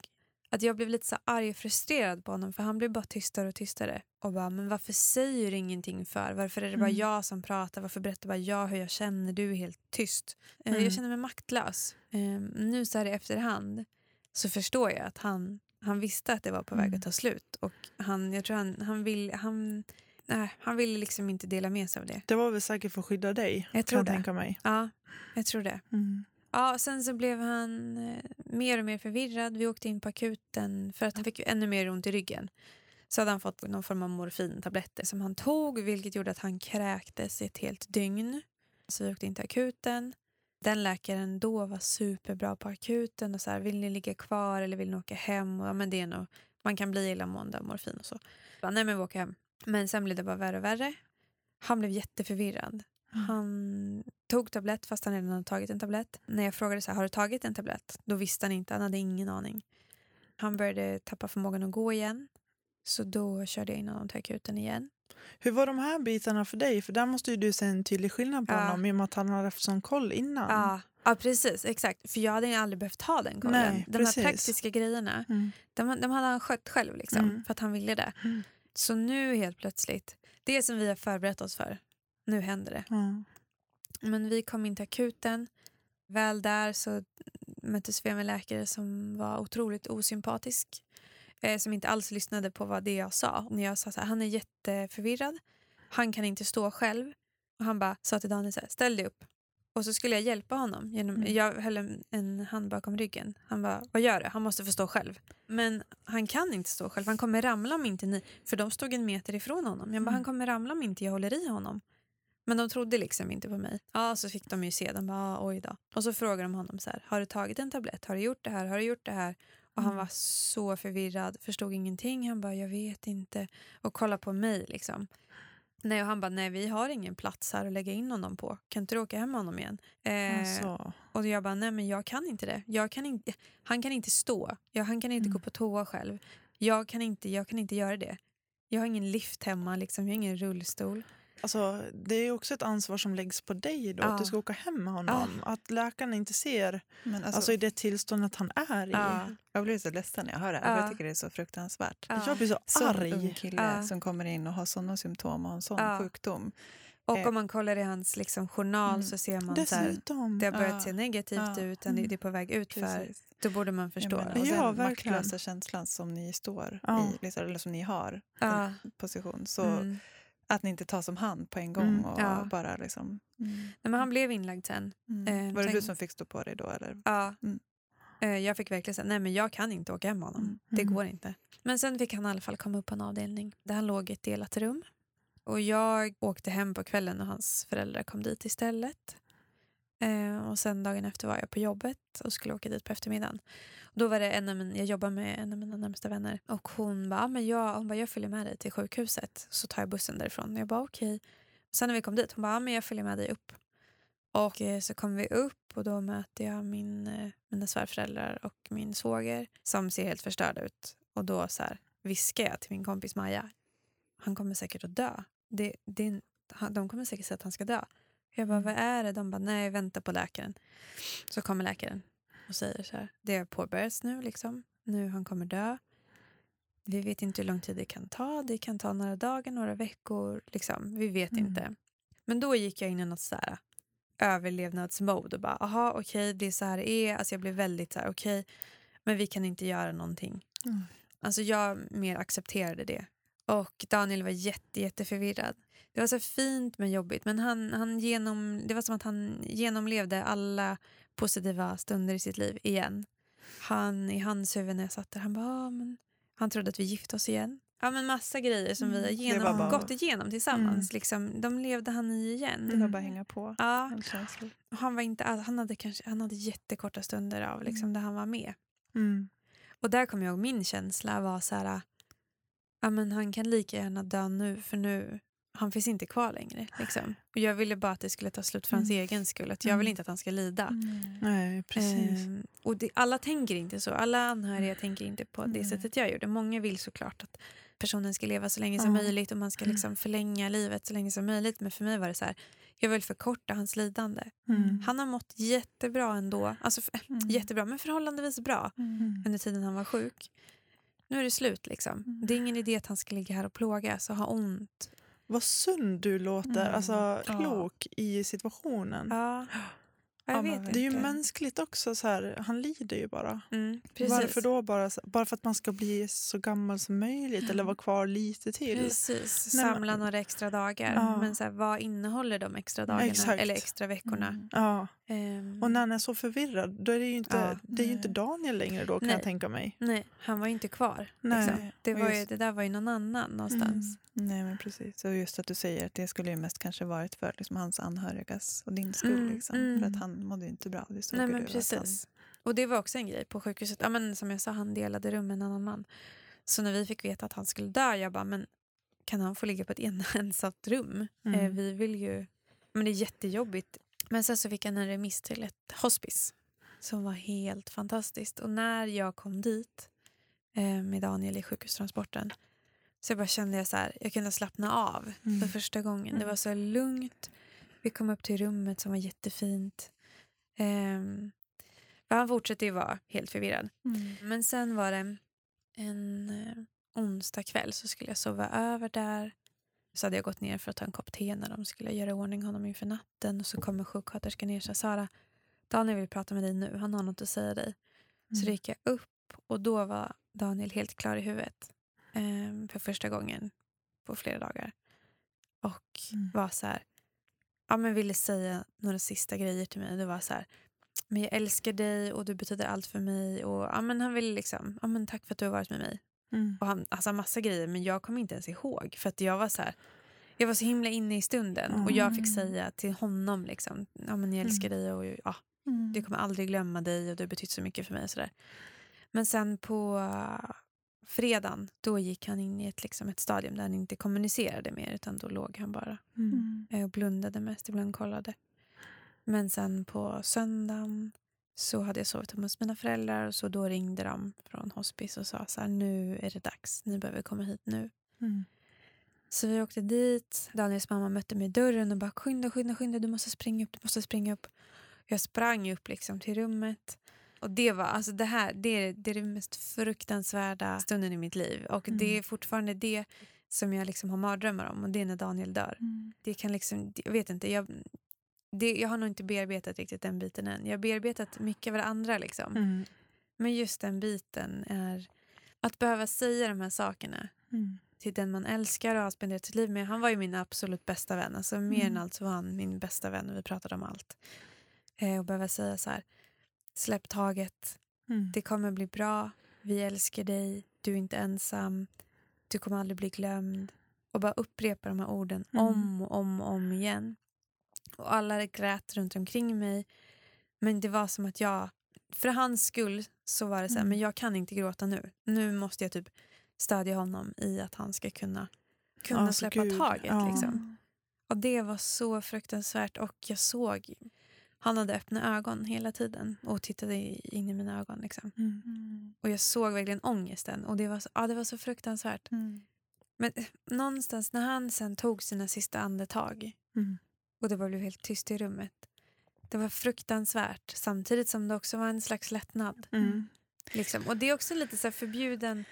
Speaker 3: att jag blev lite så arg och frustrerad på honom för han blev bara tystare och tystare. Och bara, men varför säger du ingenting för? Varför är det bara
Speaker 2: Mm.
Speaker 3: jag som pratar? Varför berättar bara jag hur jag känner? Du är helt tyst. Eh,
Speaker 2: Mm.
Speaker 3: Jag känner mig maktlös. Eh, nu så här i efterhand så förstår jag att han, han visste att det var på väg
Speaker 2: Mm.
Speaker 3: att ta slut. Och han, jag tror han, han vill, han, nej, han ville liksom inte dela med sig av det.
Speaker 2: Det var väl säkert för att skydda dig,
Speaker 3: Jag tror
Speaker 2: kan
Speaker 3: det.
Speaker 2: tänka mig.
Speaker 3: Ja, jag tror det.
Speaker 2: Mm.
Speaker 3: Ja, sen så blev han eh, mer och mer förvirrad. Vi åkte in på akuten för att han fick ännu mer ont i ryggen. Så hade han fått någon form av morfintabletter som han tog vilket gjorde att han kräktes i ett helt dygn. Så vi åkte in till akuten. Den läkaren då var superbra på akuten och så här, vill ni ligga kvar eller vill ni åka hem? Och, ja, men det är nog, man kan bli illamående av morfin och så. Bara, Nej men vi åker hem. Men sen blev det bara värre och värre. Han blev jätteförvirrad. Han tog tablett fast han redan hade tagit en tablett. När jag frågade så här, har du tagit en tablett? Då visste han inte, han hade ingen aning. Han började tappa förmågan att gå igen. Så då körde jag in honom till akuten igen.
Speaker 2: Hur var de här bitarna för dig? För där måste ju du se en tydlig skillnad på
Speaker 3: Ja.
Speaker 2: honom i och med att han hade haft sån koll innan.
Speaker 3: Ja, ja, precis. Exakt. För jag hade aldrig behövt ha den kollen.
Speaker 2: Nej,
Speaker 3: de
Speaker 2: precis.
Speaker 3: här praktiska grejerna,
Speaker 2: Mm.
Speaker 3: de, de hade han skött själv liksom,
Speaker 2: Mm.
Speaker 3: för att han ville det.
Speaker 2: Mm.
Speaker 3: Så nu helt plötsligt, det som vi har förberett oss för, nu händer det.
Speaker 2: Ja.
Speaker 3: Men vi kom in till akuten. Väl där så möttes vi av en läkare som var otroligt osympatisk. Eh, som inte alls lyssnade på vad det jag sa. När jag sa så här, han är jätteförvirrad. Han kan inte stå själv. Och han bara sa till Daniel så här, ställ dig upp. Och så skulle jag hjälpa honom. Genom,
Speaker 2: Mm.
Speaker 3: Jag höll en, en hand bakom ryggen. Han bara, vad gör du? Han måste få stå själv. Men han kan inte stå själv. Han kommer ramla om inte ni... För de stod en meter ifrån honom. Jag bara,
Speaker 2: Mm.
Speaker 3: han kommer ramla om inte jag håller i honom. Men de trodde liksom inte på mig. Ja, så fick de ju se. De bara, ah, oj då. Och så frågade de honom så här, har du tagit en tablett? Har du gjort det här? Har du gjort det här? Och han
Speaker 2: Mm.
Speaker 3: var så förvirrad, förstod ingenting. Han bara, jag vet inte. Och kollade på mig liksom. Nej, och han bara, nej vi har ingen plats här att lägga in honom på. Kan inte du åka hem med honom igen? Eh,
Speaker 2: Alltså.
Speaker 3: och jag bara, nej men jag kan inte det. Jag kan inte, han kan inte stå. Jag, han kan inte
Speaker 2: Mm.
Speaker 3: gå på toa själv. Jag kan, inte, jag kan inte göra det. Jag har ingen lift hemma, liksom. jag har ingen rullstol.
Speaker 2: Alltså, det är också ett ansvar som läggs på dig då,
Speaker 3: Ja.
Speaker 2: att du ska åka hem med honom. Att läkarna inte ser,
Speaker 1: Men
Speaker 2: alltså,
Speaker 1: alltså,
Speaker 2: i det tillståndet han är i.
Speaker 3: Ja.
Speaker 1: jag blir så ledsen när jag hör det här.
Speaker 3: Ja.
Speaker 1: Jag tycker det är så fruktansvärt.
Speaker 3: Ja.
Speaker 2: Jag blir så
Speaker 1: Sån
Speaker 2: arg.
Speaker 1: ung kille
Speaker 3: Ja.
Speaker 1: som kommer in och har såna symptom och en sån
Speaker 3: Ja.
Speaker 1: sjukdom.
Speaker 3: Och
Speaker 1: Eh.
Speaker 3: om man kollar i hans liksom, journal
Speaker 1: Mm.
Speaker 3: så ser man så
Speaker 2: Dessutom.
Speaker 3: det har börjat
Speaker 1: Ja.
Speaker 3: se negativt
Speaker 1: Ja.
Speaker 3: ut, det det är på väg ut för. Då borde man förstå.
Speaker 1: menar, och
Speaker 2: Ja,
Speaker 1: den
Speaker 2: verkligen.
Speaker 1: maktlösa känslan som ni står
Speaker 2: Ja.
Speaker 1: i, liksom, eller som ni har,
Speaker 3: Ja.
Speaker 1: en position. Så
Speaker 3: Mm.
Speaker 1: Att ni inte tar som hand på en gång
Speaker 2: Mm.
Speaker 1: och
Speaker 3: Ja.
Speaker 1: bara liksom... Mm.
Speaker 3: Nej, men han blev inlagd sen.
Speaker 1: Mm.
Speaker 3: Eh,
Speaker 1: Var det du som fick stå på dig då? Eller?
Speaker 3: Ja.
Speaker 1: Mm.
Speaker 3: Eh, Jag fick verkligen säga, nej men jag kan inte åka hem med honom.
Speaker 1: Mm.
Speaker 3: Det
Speaker 2: Mm.
Speaker 3: går inte. Men sen fick han i alla fall komma upp på en avdelning där han låg i ett delat rum. Och jag åkte hem på kvällen och hans föräldrar kom dit istället. Eh, och sen dagen efter var jag på jobbet och skulle åka dit på eftermiddagen. Då var det en av min, jag jobbar med en av mina närmsta vänner och hon bara, ah, men jag, hon bara, jag följer med dig till sjukhuset så tar jag bussen därifrån. Jag bara okej. Sen när vi kom dit, hon bara, ah, men jag följer med dig upp. Och eh, så kom vi upp och då möter jag min, eh, mina svärföräldrar och min svåger som ser helt förstörda ut. Och då så här, viskar jag till min kompis Maja, han kommer säkert att dö. Det, det, de kommer säkert säga att han ska dö. Jag bara, vad är det? De bara, nej vänta på läkaren. Så kommer läkaren och säger så här, det har påbörjats nu liksom. Nu han kommer dö. Vi vet inte hur lång tid det kan ta. Det kan ta några dagar, några veckor. Liksom. Vi vet
Speaker 1: Mm.
Speaker 3: inte. Men då gick jag in i något så här överlevnadsmode och bara, aha okej det är så här det är. Alltså jag blev väldigt så här, okej men vi kan inte göra någonting.
Speaker 2: Mm.
Speaker 3: Alltså jag mer accepterade det. Och Daniel var jätte, jätte förvirrad. Det var så fint men jobbigt. Men han, han genom, det var som att han genomlevde alla positiva stunder i sitt liv igen. Han, I hans huvud när jag satt där, han bara, "Ah, men han trodde att vi gifte oss igen. Ja men massa grejer som vi har
Speaker 1: Mm,
Speaker 2: det
Speaker 3: genom,
Speaker 2: bara-
Speaker 3: gått igenom tillsammans. Liksom, de levde han i igen.
Speaker 1: Det var bara att hänga på.
Speaker 3: Ja, han, var inte, han, hade kanske, han hade jättekorta stunder av liksom, där han var med.
Speaker 2: Mm.
Speaker 3: Och där kommer jag ihåg min känsla var så här, ja men han kan lika gärna dö nu för nu, han finns inte kvar längre. Liksom. Och jag ville bara att det skulle ta slut för hans
Speaker 1: Mm.
Speaker 3: egen skull. Att jag vill
Speaker 2: Mm.
Speaker 3: inte att han ska lida.
Speaker 2: Nej, precis.
Speaker 3: Ehm, och det, alla tänker inte så. Alla anhöriga tänker inte på det sättet jag gjorde. Många vill såklart att personen ska leva så länge som
Speaker 2: Ja.
Speaker 3: möjligt och man ska liksom förlänga livet så länge som möjligt. Men för mig var det så här, jag vill förkorta hans lidande.
Speaker 2: Mm.
Speaker 3: Han har mått jättebra ändå. Alltså
Speaker 1: Mm.
Speaker 3: jättebra, men förhållandevis bra
Speaker 1: Mm.
Speaker 3: under tiden han var sjuk. Nu är det slut liksom.
Speaker 1: Mm.
Speaker 3: Det är ingen idé att han ska ligga här och plågas och ha ont.
Speaker 2: Vad sund du låter,
Speaker 1: Mm.
Speaker 2: alltså
Speaker 1: Ja.
Speaker 2: klok i situationen.
Speaker 3: Ja, *gasps* *gasps*
Speaker 1: Ja,
Speaker 3: inte.
Speaker 2: Det är ju mänskligt också, så här, han lider ju bara.
Speaker 3: Mm.
Speaker 2: Varför då bara, bara för att man ska bli så gammal som möjligt eller vara *gasps* kvar lite till?
Speaker 3: Precis,
Speaker 2: Nej,
Speaker 3: samla några extra dagar.
Speaker 2: Ja.
Speaker 3: Men så här, vad innehåller de extra dagarna
Speaker 2: Exakt.
Speaker 3: eller extra veckorna?
Speaker 1: Mm.
Speaker 2: Ja,
Speaker 3: Ehm,
Speaker 2: och när han är så förvirrad då är det ju inte,
Speaker 3: Ja.
Speaker 2: det är ju inte Daniel längre då kan
Speaker 3: Nej.
Speaker 2: jag tänka mig.
Speaker 3: Nej, han var ju inte kvar.
Speaker 2: Nej.
Speaker 3: Liksom. Det, var ju,
Speaker 1: just-
Speaker 3: det där var ju någon annan någonstans.
Speaker 1: Mm. Nej men precis. Och just att du säger att det skulle ju mest kanske varit för liksom, hans anhörigas och din skull.
Speaker 3: Mm,
Speaker 1: Liksom.
Speaker 3: mm.
Speaker 1: För att han mådde ju inte bra. Det såg
Speaker 3: Nej men
Speaker 1: du, att han-
Speaker 3: precis. Och det var också en grej på sjukhuset. Ja, men som jag sa, han delade rum med en annan man. Så när vi fick veta att han skulle dö, jag bara, men kan han få ligga på ett *laughs* ensamt rum?
Speaker 2: Mm.
Speaker 3: Eh, vi vill ju... Men det är jättejobbigt. Men sen så fick han en remiss till ett hospice som var helt fantastiskt. Och när jag kom dit eh, med Daniel i sjukhustransporten så jag bara kände jag så här, jag kunde slappna av
Speaker 2: Mm.
Speaker 3: för första gången. Det
Speaker 1: Mm.
Speaker 3: var så lugnt. Vi kom upp till rummet som var jättefint. För han fortsatte ju vara helt förvirrad.
Speaker 1: Mm.
Speaker 3: Men sen var det en eh, onsdag kväll så skulle jag sova över där. Så hade jag gått ner för att ta en kopp te när de skulle göra ordning honom inför natten. Och så kommer sjuksköterskan ner och sa Sara, Daniel vill prata med dig nu. Han har något att säga dig. Så
Speaker 1: Mm.
Speaker 3: då gick jag upp och då var Daniel helt klar i huvudet. ehm, för första gången på flera dagar. Och
Speaker 1: Mm.
Speaker 3: var så här, ja men ville säga några sista grejer till mig. Det var så här, men jag älskar dig och du betyder allt för mig. Och ja men han ville liksom, ja men tack för att du har varit med mig.
Speaker 2: Mm.
Speaker 3: Och han, alltså massa grejer men jag kommer inte ens ihåg. För att jag var så här, jag var så himla inne i stunden. Och jag fick
Speaker 1: Mm.
Speaker 3: säga till honom liksom, ja men jag älskar dig och ja,
Speaker 1: Mm.
Speaker 3: jag kommer aldrig glömma dig och du har betytt så mycket för mig. Och så där. Men sen på fredagen, då gick han in i ett, liksom, ett stadium där han inte kommunicerade mer utan då låg han bara
Speaker 2: Mm.
Speaker 3: Eh, och blundade mest, ibland kollade. Men sen på söndagen så hade jag sovit hemma hos mina föräldrar och så då ringde de från hospice och sa så här, nu är det dags, ni behöver komma hit nu.
Speaker 2: Mm.
Speaker 3: Så vi åkte dit. Daniels mamma mötte mig i dörren och bara skynda, skynda, skynda, du måste springa upp, du måste springa upp. Jag sprang upp liksom till rummet. Och det var, alltså det här, det är, det är den mest fruktansvärda stunden i mitt liv. Och
Speaker 1: Mm.
Speaker 3: det är fortfarande det som jag liksom har mardrömmar om och det är när Daniel dör.
Speaker 1: Mm.
Speaker 3: Det kan liksom, jag vet inte, jag, det, jag har nog inte bearbetat riktigt den biten än. Jag har bearbetat mycket av det andra liksom.
Speaker 2: Mm.
Speaker 3: Men just den biten är att behöva säga de här sakerna
Speaker 2: Mm.
Speaker 3: till den man älskar och har spenderat sitt liv med. Han var ju min absolut bästa vän. Alltså mer
Speaker 1: Mm.
Speaker 3: än allt så var han min bästa vän och vi pratade om allt. Eh, och behöva säga så här, släpp taget,
Speaker 2: Mm.
Speaker 3: det kommer bli bra, vi älskar dig, du är inte ensam, du kommer aldrig bli glömd. Och bara upprepa de här orden
Speaker 2: Mm.
Speaker 3: om och om och om igen. Och alla grät runt omkring mig. Men det var som att jag, för hans skull så var det så här,
Speaker 1: Mm.
Speaker 3: men jag kan inte gråta nu. Nu måste jag typ stödja honom i att han ska kunna, kunna
Speaker 2: Alltså,
Speaker 3: släppa
Speaker 2: gud,
Speaker 3: taget.
Speaker 2: ja.
Speaker 3: Liksom. Och det var så fruktansvärt och jag såg Han hade öppna ögon hela tiden och tittade in i mina ögon. Liksom.
Speaker 2: Mm.
Speaker 1: Mm.
Speaker 3: Och jag såg verkligen ångesten och det var så, ja, det var så fruktansvärt.
Speaker 1: Mm.
Speaker 3: Men eh, någonstans när han sen tog sina sista andetag
Speaker 2: Mm.
Speaker 3: och det bara blev helt tyst i rummet. Det var fruktansvärt samtidigt som det också var en slags lättnad.
Speaker 2: Mm.
Speaker 3: Liksom. Och det är också lite så här förbjuden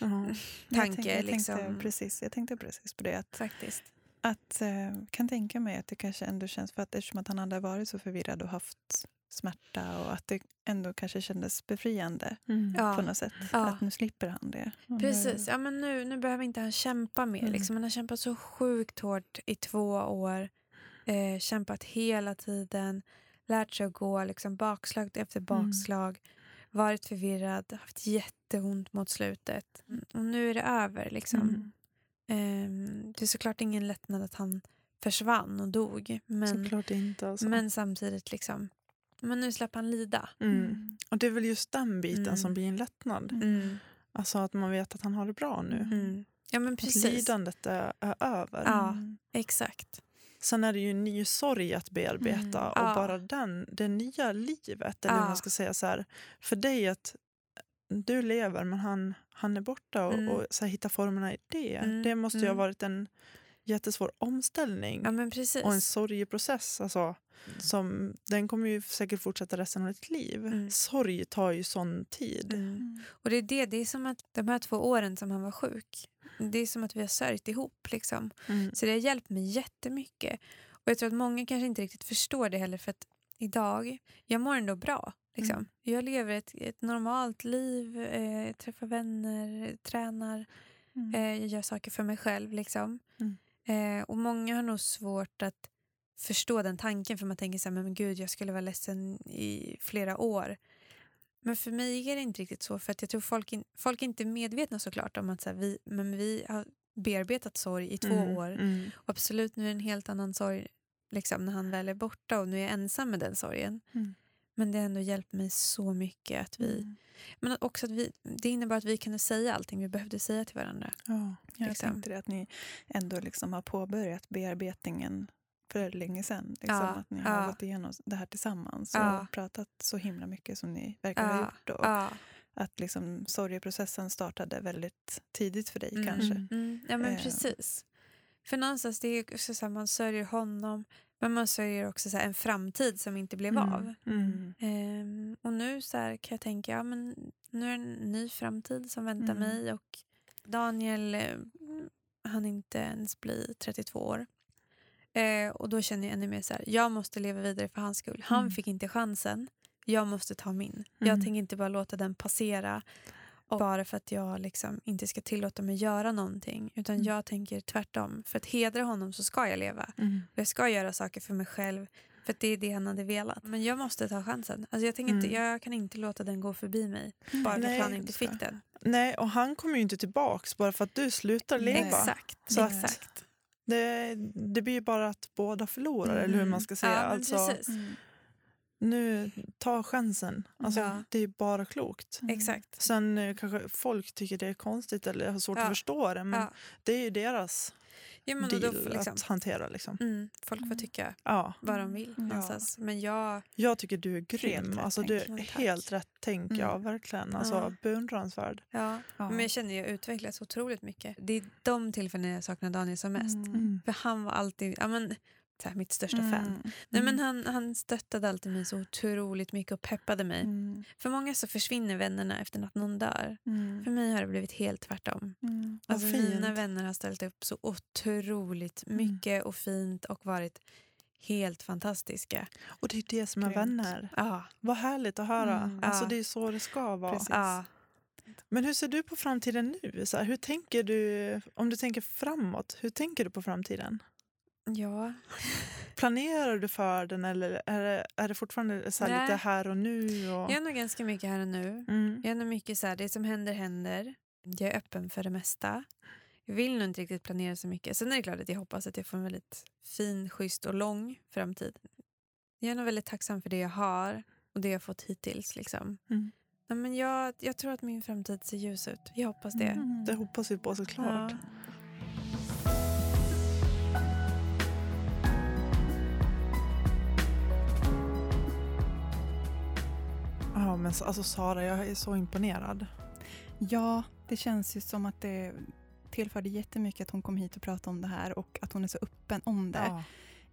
Speaker 2: Ja. *laughs*
Speaker 1: Jag
Speaker 3: tanke.
Speaker 1: tänkte, jag,
Speaker 3: liksom,
Speaker 1: tänkte precis, jag tänkte precis på det. Att,
Speaker 3: faktiskt.
Speaker 1: Att, eh, kan tänka mig att det kanske ändå känns, för att eftersom att han hade varit så förvirrad och haft smärta och att det ändå kanske kändes befriande
Speaker 2: Mm.
Speaker 3: Ja.
Speaker 1: på något sätt.
Speaker 3: Ja.
Speaker 1: Att nu slipper han det. Och nu-
Speaker 3: Precis. Ja, men nu, nu behöver inte han kämpa mer.
Speaker 1: Mm.
Speaker 3: Liksom. Han har kämpat så sjukt hårt i två år. Eh, kämpat hela tiden. Lärt sig att gå liksom, bakslag efter bakslag. Varit förvirrad. Haft jätteont mot slutet. Och nu är det över. Liksom.
Speaker 1: Mm.
Speaker 3: Ehm, det är såklart ingen lättnad att han försvann och dog. Men,
Speaker 2: Såklart inte. Alltså.
Speaker 3: men samtidigt, liksom, men nu släpper han lida.
Speaker 2: Mm. Och det är väl just den biten
Speaker 3: Mm.
Speaker 2: som blir en lättnad.
Speaker 3: Mm.
Speaker 2: Alltså att man vet att han har det bra nu.
Speaker 3: Mm. Ja, men
Speaker 2: Att
Speaker 3: precis.
Speaker 2: lidandet är, är över.
Speaker 3: Ja.
Speaker 1: Mm.
Speaker 3: Exakt.
Speaker 2: Sen är det ju en ny sorg att bearbeta.
Speaker 1: Mm.
Speaker 2: Och
Speaker 3: Ja.
Speaker 2: bara den, det nya livet. Eller
Speaker 3: Ja.
Speaker 2: man ska säga så här. För dig att du lever men han, han är borta. Och,
Speaker 3: Mm.
Speaker 2: och så här, hitta formerna i det.
Speaker 3: Mm.
Speaker 2: Det måste ju ha
Speaker 3: Mm.
Speaker 2: varit en jättesvår omställning.
Speaker 3: Ja,
Speaker 2: och en sorgeprocess. Alltså, som, den kommer ju säkert fortsätta resten av ditt liv.
Speaker 3: Mm.
Speaker 2: Sorg tar ju sån tid.
Speaker 3: Mm.
Speaker 1: Mm.
Speaker 3: Och det är det, det är som att de här två åren som han var sjuk, det är som att vi har sörjt ihop. Liksom.
Speaker 2: Mm.
Speaker 3: Så det har hjälpt mig jättemycket. Och jag tror att många kanske inte riktigt förstår det heller för att idag, jag mår ändå bra. Liksom.
Speaker 1: Mm.
Speaker 3: Jag lever ett, ett normalt liv, eh, träffar vänner, tränar,
Speaker 1: Mm.
Speaker 3: eh, jag gör saker för mig själv. Liksom.
Speaker 2: Mm.
Speaker 3: Eh, och många har nog svårt att förstå den tanken för man tänker så här, men gud jag skulle vara ledsen i flera år. Men för mig är det inte riktigt så för att jag tror folk, in, folk är inte medvetna såklart om att så här, vi, men vi har bearbetat sorg i två
Speaker 2: Mm.
Speaker 3: år.
Speaker 2: Mm.
Speaker 3: Och absolut nu är det en helt annan sorg liksom, när han väl är borta och nu är jag ensam med den sorgen.
Speaker 2: Mm.
Speaker 3: Men det har ändå hjälpt mig så mycket att vi,
Speaker 1: Mm.
Speaker 3: men också att vi, det innebar att vi kunde säga allting vi behövde säga till varandra.
Speaker 2: Ja.
Speaker 1: Jag
Speaker 3: liksom.
Speaker 1: tänkte det att ni ändå liksom har påbörjat bearbetningen för länge sedan. Liksom,
Speaker 3: Ja,
Speaker 1: att ni har
Speaker 3: ja.
Speaker 1: gått igenom det här tillsammans
Speaker 3: Ja.
Speaker 1: och pratat så himla mycket som ni verkar ha
Speaker 3: Ja,
Speaker 1: gjort. Och
Speaker 3: Ja.
Speaker 1: Att liksom sorgeprocessen startade väldigt tidigt för dig
Speaker 3: Mm.
Speaker 1: kanske.
Speaker 2: Mm,
Speaker 3: ja men
Speaker 1: Eh.
Speaker 3: precis. För någonstans det är också så här, man sörjer honom men man sörjer också så här, en framtid som inte blev
Speaker 1: Mm.
Speaker 3: av.
Speaker 2: Mm.
Speaker 3: Ehm, och nu så här, kan jag tänka, ja men nu är det en ny framtid som väntar
Speaker 1: Mm.
Speaker 3: mig och Daniel eh, han inte ens bli 32 år. Eh, och då känner jag ännu mer så här, jag måste leva vidare för hans skull. Han
Speaker 1: Mm.
Speaker 3: fick inte chansen, jag måste ta min.
Speaker 2: Mm.
Speaker 3: Jag tänker inte bara låta den passera och bara för att jag liksom inte ska tillåta mig göra någonting. Utan
Speaker 1: Mm.
Speaker 3: jag tänker tvärtom. För att hedra honom så ska jag leva.
Speaker 2: Mm.
Speaker 3: Och jag ska göra saker för mig själv. För att det är det han hade velat. Men jag måste ta chansen. Alltså jag, tänker inte,
Speaker 2: Mm.
Speaker 3: jag kan inte låta den gå förbi mig. Bara för
Speaker 2: Nej,
Speaker 3: att han inte fick den.
Speaker 2: Nej, och han kommer ju inte tillbaks bara för att du slutar leva.
Speaker 3: Exakt.
Speaker 2: Så
Speaker 3: exakt.
Speaker 2: Det, det blir ju bara att båda förlorar, eller hur man ska säga.
Speaker 3: Ja,
Speaker 2: alltså.
Speaker 1: Mm.
Speaker 2: Nu, ta chansen. Alltså,
Speaker 3: Ja.
Speaker 2: Det är bara klokt.
Speaker 1: Mm.
Speaker 3: Exakt.
Speaker 2: Sen eh, kanske folk tycker det är konstigt eller har svårt
Speaker 3: Ja.
Speaker 2: att förstå det, men
Speaker 3: Ja.
Speaker 2: det är ju deras
Speaker 3: Ja, men
Speaker 2: deal
Speaker 3: då, får liksom,
Speaker 2: att hantera. Liksom.
Speaker 3: mm, folk får
Speaker 1: Mm.
Speaker 3: tycka
Speaker 2: Ja.
Speaker 3: vad de vill.
Speaker 1: Ja.
Speaker 3: Någonstans. Men jag...
Speaker 2: Jag tycker du är grym. Alltså, du är helt rätt tänk, ja,
Speaker 1: Mm.
Speaker 2: verkligen. Alltså,
Speaker 3: Ja.
Speaker 2: Beundransvärd.
Speaker 3: Ja.
Speaker 1: Ja.
Speaker 3: Men jag känner att jag utvecklas otroligt mycket. Det är de tillfällen jag saknar Daniel som mest.
Speaker 1: Mm.
Speaker 3: För han var alltid ja, men, så här, mitt största fan.
Speaker 1: Mm.
Speaker 3: Nej, men han, han stöttade alltid mig så otroligt mycket och peppade mig.
Speaker 1: Mm.
Speaker 3: För många så försvinner vännerna efter att någon dör.
Speaker 1: Mm.
Speaker 3: För mig har det blivit helt tvärtom.
Speaker 1: Mm.
Speaker 3: Alltså, mina vänner har ställt upp så otroligt
Speaker 1: Mm.
Speaker 3: mycket och fint och varit helt fantastiska.
Speaker 2: Och det är det som är
Speaker 1: Grymt.
Speaker 2: vänner.
Speaker 3: Ja,
Speaker 2: Vad härligt att höra.
Speaker 1: Mm.
Speaker 2: Alltså. Det är så det ska vara.
Speaker 3: Ja.
Speaker 2: Men hur ser du på framtiden nu? Så här, hur tänker du, om du tänker framåt, hur tänker du på framtiden?
Speaker 3: Ja.
Speaker 2: Planerar du för den eller är det, är det fortfarande så lite här och nu? Och...
Speaker 3: Jag är nog ganska mycket här och nu.
Speaker 2: Mm.
Speaker 3: Jag är nog mycket så här, det som händer händer. Jag är öppen för det mesta. Jag vill nog inte riktigt planera så mycket. Sen är det klart att jag hoppas att jag får en väldigt fin, schysst och lång framtid. Jag är nog väldigt tacksam för det jag har och det jag fått hittills. Liksom.
Speaker 2: Mm.
Speaker 3: Nej, men jag, jag tror att min framtid ser ljus ut. Jag hoppas det.
Speaker 1: Mm.
Speaker 2: Det hoppas vi på såklart.
Speaker 3: Ja.
Speaker 2: Men så- alltså Sara, jag är så imponerad.
Speaker 1: Ja, det känns ju som att det tillförde jättemycket att hon kom hit och pratade om det här och att hon är så öppen om det.
Speaker 2: Ja.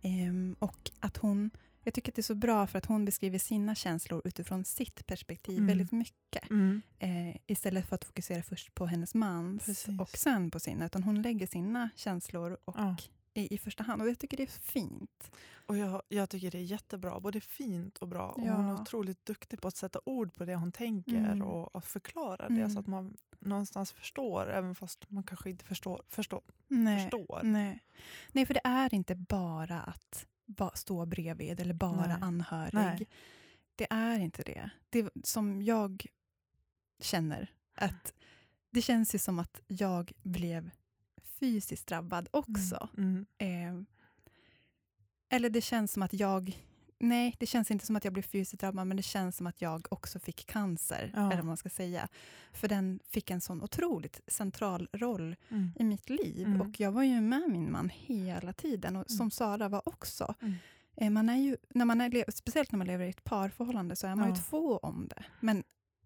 Speaker 1: Ehm, och att hon, jag tycker att det är så bra för att hon beskriver sina känslor utifrån sitt perspektiv
Speaker 2: Mm.
Speaker 1: väldigt mycket.
Speaker 2: Mm.
Speaker 1: Eh, istället för att fokusera först på hennes mans
Speaker 2: Precis.
Speaker 1: och sen på sina. Utan hon lägger sina känslor och
Speaker 2: Ja.
Speaker 1: I, i första hand. Och jag tycker det är fint.
Speaker 2: Och jag, jag tycker det är jättebra, både fint och bra. Och
Speaker 1: Ja.
Speaker 2: Hon är otroligt duktig på att sätta ord på det hon tänker
Speaker 1: Mm.
Speaker 2: och, och förklara det
Speaker 1: Mm.
Speaker 2: så att man någonstans förstår, även fast man kanske inte förstår. förstår,
Speaker 1: Nej.
Speaker 2: förstår.
Speaker 1: Nej. Nej, för det är inte bara att ba, stå bredvid eller bara
Speaker 2: Nej.
Speaker 1: anhörig.
Speaker 2: Nej.
Speaker 1: Det är inte det. Det som jag känner, att det känns ju som att jag blev fysiskt drabbad också.
Speaker 2: Mm.
Speaker 1: Eh, eller det känns som att jag... Nej, det känns inte som att jag blev fysiskt drabbad, men det känns som att jag också fick cancer.
Speaker 2: Ja.
Speaker 1: Eller vad man ska säga. För den fick en sån otroligt central roll
Speaker 2: Mm.
Speaker 1: i mitt liv.
Speaker 2: Mm.
Speaker 1: Och jag var ju med min man hela tiden, och som Sara var också.
Speaker 2: Mm.
Speaker 1: Eh, Man är ju, när man är, speciellt när man lever i ett parförhållande så är man
Speaker 2: Ja.
Speaker 1: ju två om det. Men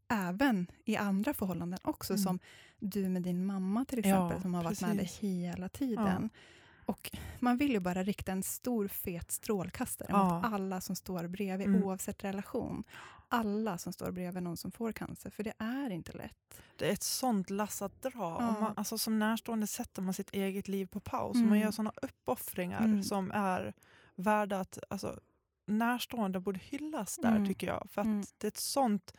Speaker 1: även i andra förhållanden också,
Speaker 2: Mm.
Speaker 1: som du med din mamma till
Speaker 2: Ja,
Speaker 1: exempel, som har varit med dig hela tiden. Och man vill ju bara rikta en stor fet strålkastare
Speaker 2: Ja.
Speaker 1: mot alla som står bredvid,
Speaker 2: Mm.
Speaker 1: oavsett relation. Alla som står bredvid någon som får cancer, för det är inte lätt.
Speaker 2: Det är ett sånt lass att dra.
Speaker 1: Ja.
Speaker 2: Man, alltså, som närstående sätter man sitt eget liv på paus.
Speaker 1: Mm.
Speaker 2: Man gör såna uppoffringar
Speaker 1: Mm.
Speaker 2: som är värda att... Alltså, närstående borde hyllas där,
Speaker 1: Mm.
Speaker 2: tycker jag. För att
Speaker 1: Mm.
Speaker 2: det är ett sånt...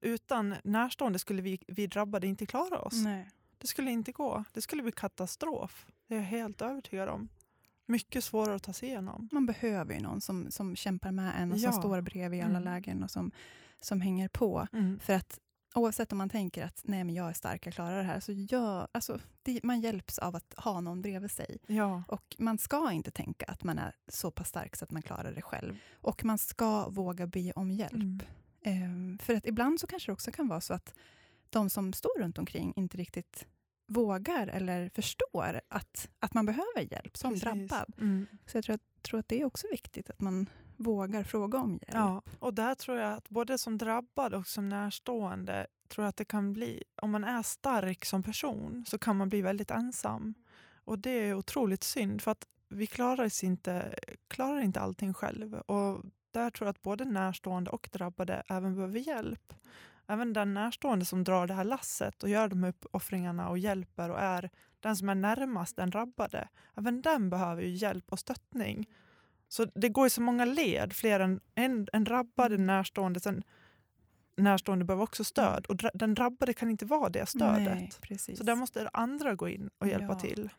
Speaker 2: Utan närstående skulle vi, vi drabbade inte klara oss.
Speaker 1: Nej.
Speaker 2: Det skulle inte gå. Det skulle bli katastrof. Det är jag helt övertygad om. Mycket svårare att ta sig igenom.
Speaker 1: Man behöver ju någon som, som kämpar med en och
Speaker 2: Ja.
Speaker 1: som står bredvid i alla
Speaker 2: Mm.
Speaker 1: lägen och som, som hänger på. För att oavsett om man tänker att nej men jag är stark, jag klarar det här, så gör, alltså, det, man hjälps av att ha någon bredvid sig.
Speaker 2: Ja.
Speaker 1: Och man ska inte tänka att man är så pass stark så att man klarar det själv. Och man ska våga be om hjälp.
Speaker 2: Mm.
Speaker 1: Ehm, för att ibland så kanske det också kan vara så att de som står runt omkring inte riktigt vågar eller förstår att, att man behöver hjälp som
Speaker 2: Precis.
Speaker 1: drabbad.
Speaker 2: Mm.
Speaker 1: Så jag tror, att- tror att det är också viktigt att man vågar fråga om hjälp.
Speaker 2: Ja, och där tror jag att både som drabbad och som närstående tror jag att det kan bli, om man är stark som person så kan man bli väldigt ensam. Och det är otroligt synd för att vi klarar, inte, klarar inte allting själv. Och där tror jag att både närstående och drabbade även behöver hjälp. Även den närstående som drar det här lasset och gör de här uppoffringarna och hjälper och är den som är närmast den drabbade. Även den behöver ju hjälp och stöttning. Så det går i så många led, fler än en, en drabbad, en närstående. Sen, närstående behöver också stöd och dra, den drabbade kan inte vara det stödet.
Speaker 1: Nej.
Speaker 2: Så där måste andra gå in och hjälpa
Speaker 1: Ja.
Speaker 2: till.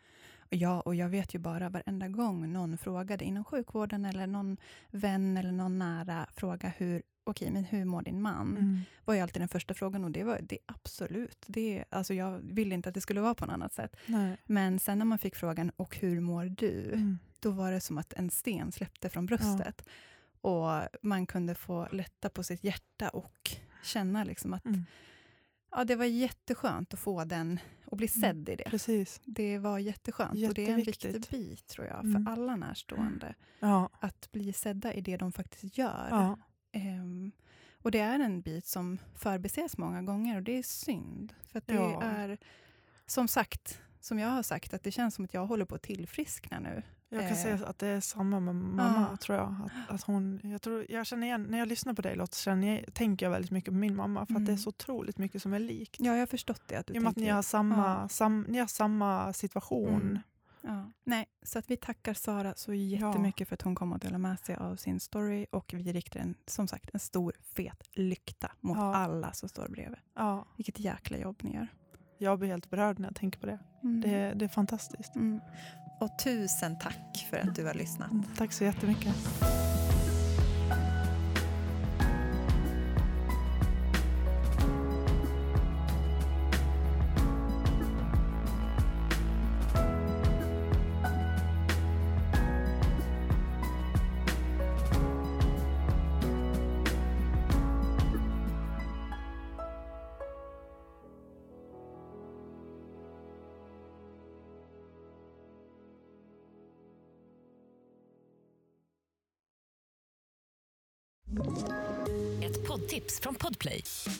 Speaker 1: Ja, och jag vet ju bara varenda gång någon frågade inom sjukvården eller någon vän eller någon nära fråga hur, okej, men hur mår din man?
Speaker 2: Mm.
Speaker 1: var ju alltid den första frågan och det var det absolut. Det, alltså jag ville inte att det skulle vara på något annat sätt.
Speaker 2: Nej.
Speaker 1: Men sen när man fick frågan, och hur mår du?
Speaker 2: Mm.
Speaker 1: Då var det som att en sten släppte från bröstet. Och man kunde få lätta på sitt hjärta och känna liksom att
Speaker 2: Mm.
Speaker 1: Ja, det var jätteskönt att få den och bli
Speaker 2: Mm.
Speaker 1: sedd i det.
Speaker 2: Precis.
Speaker 1: Det var jätteskönt och det är en viktig bit tror jag,
Speaker 2: Mm.
Speaker 1: för alla närstående.
Speaker 2: Ja.
Speaker 1: Att bli sedda i det de faktiskt gör.
Speaker 2: Ja.
Speaker 1: Ehm, och det är en bit som förbises många gånger och det är synd. För att det
Speaker 2: Ja.
Speaker 1: är, som sagt, som jag har sagt, att det känns som att jag håller på att tillfriskna nu.
Speaker 2: Jag kan
Speaker 1: Eh.
Speaker 2: säga att det är samma med mamma,
Speaker 1: Ja.
Speaker 2: tror jag. Att, att hon, jag, tror, jag känner igen, när jag lyssnar på dig Lotta, så känner jag, tänker jag väldigt mycket på min mamma. För att det är
Speaker 1: Mm.
Speaker 2: så otroligt mycket som är likt.
Speaker 1: Ja, jag har förstått det. Att du
Speaker 2: I och med att ni har samma,
Speaker 1: Ja.
Speaker 2: sam, ni har samma situation.
Speaker 1: Mm. Ja. Nej, så att vi tackar Sara så jättemycket för att hon kom och delade med sig av sin story och vi riktar en, som sagt en stor fet lykta mot
Speaker 2: Ja.
Speaker 1: alla som står bredvid.
Speaker 2: Ja,
Speaker 1: Vilket jäkla jobb ni gör.
Speaker 2: Jag blir helt berörd när jag tänker på det.
Speaker 1: Mm.
Speaker 2: Det, det är fantastiskt.
Speaker 1: Mm.
Speaker 4: Och tusen tack för att du har lyssnat.
Speaker 2: Tack så jättemycket.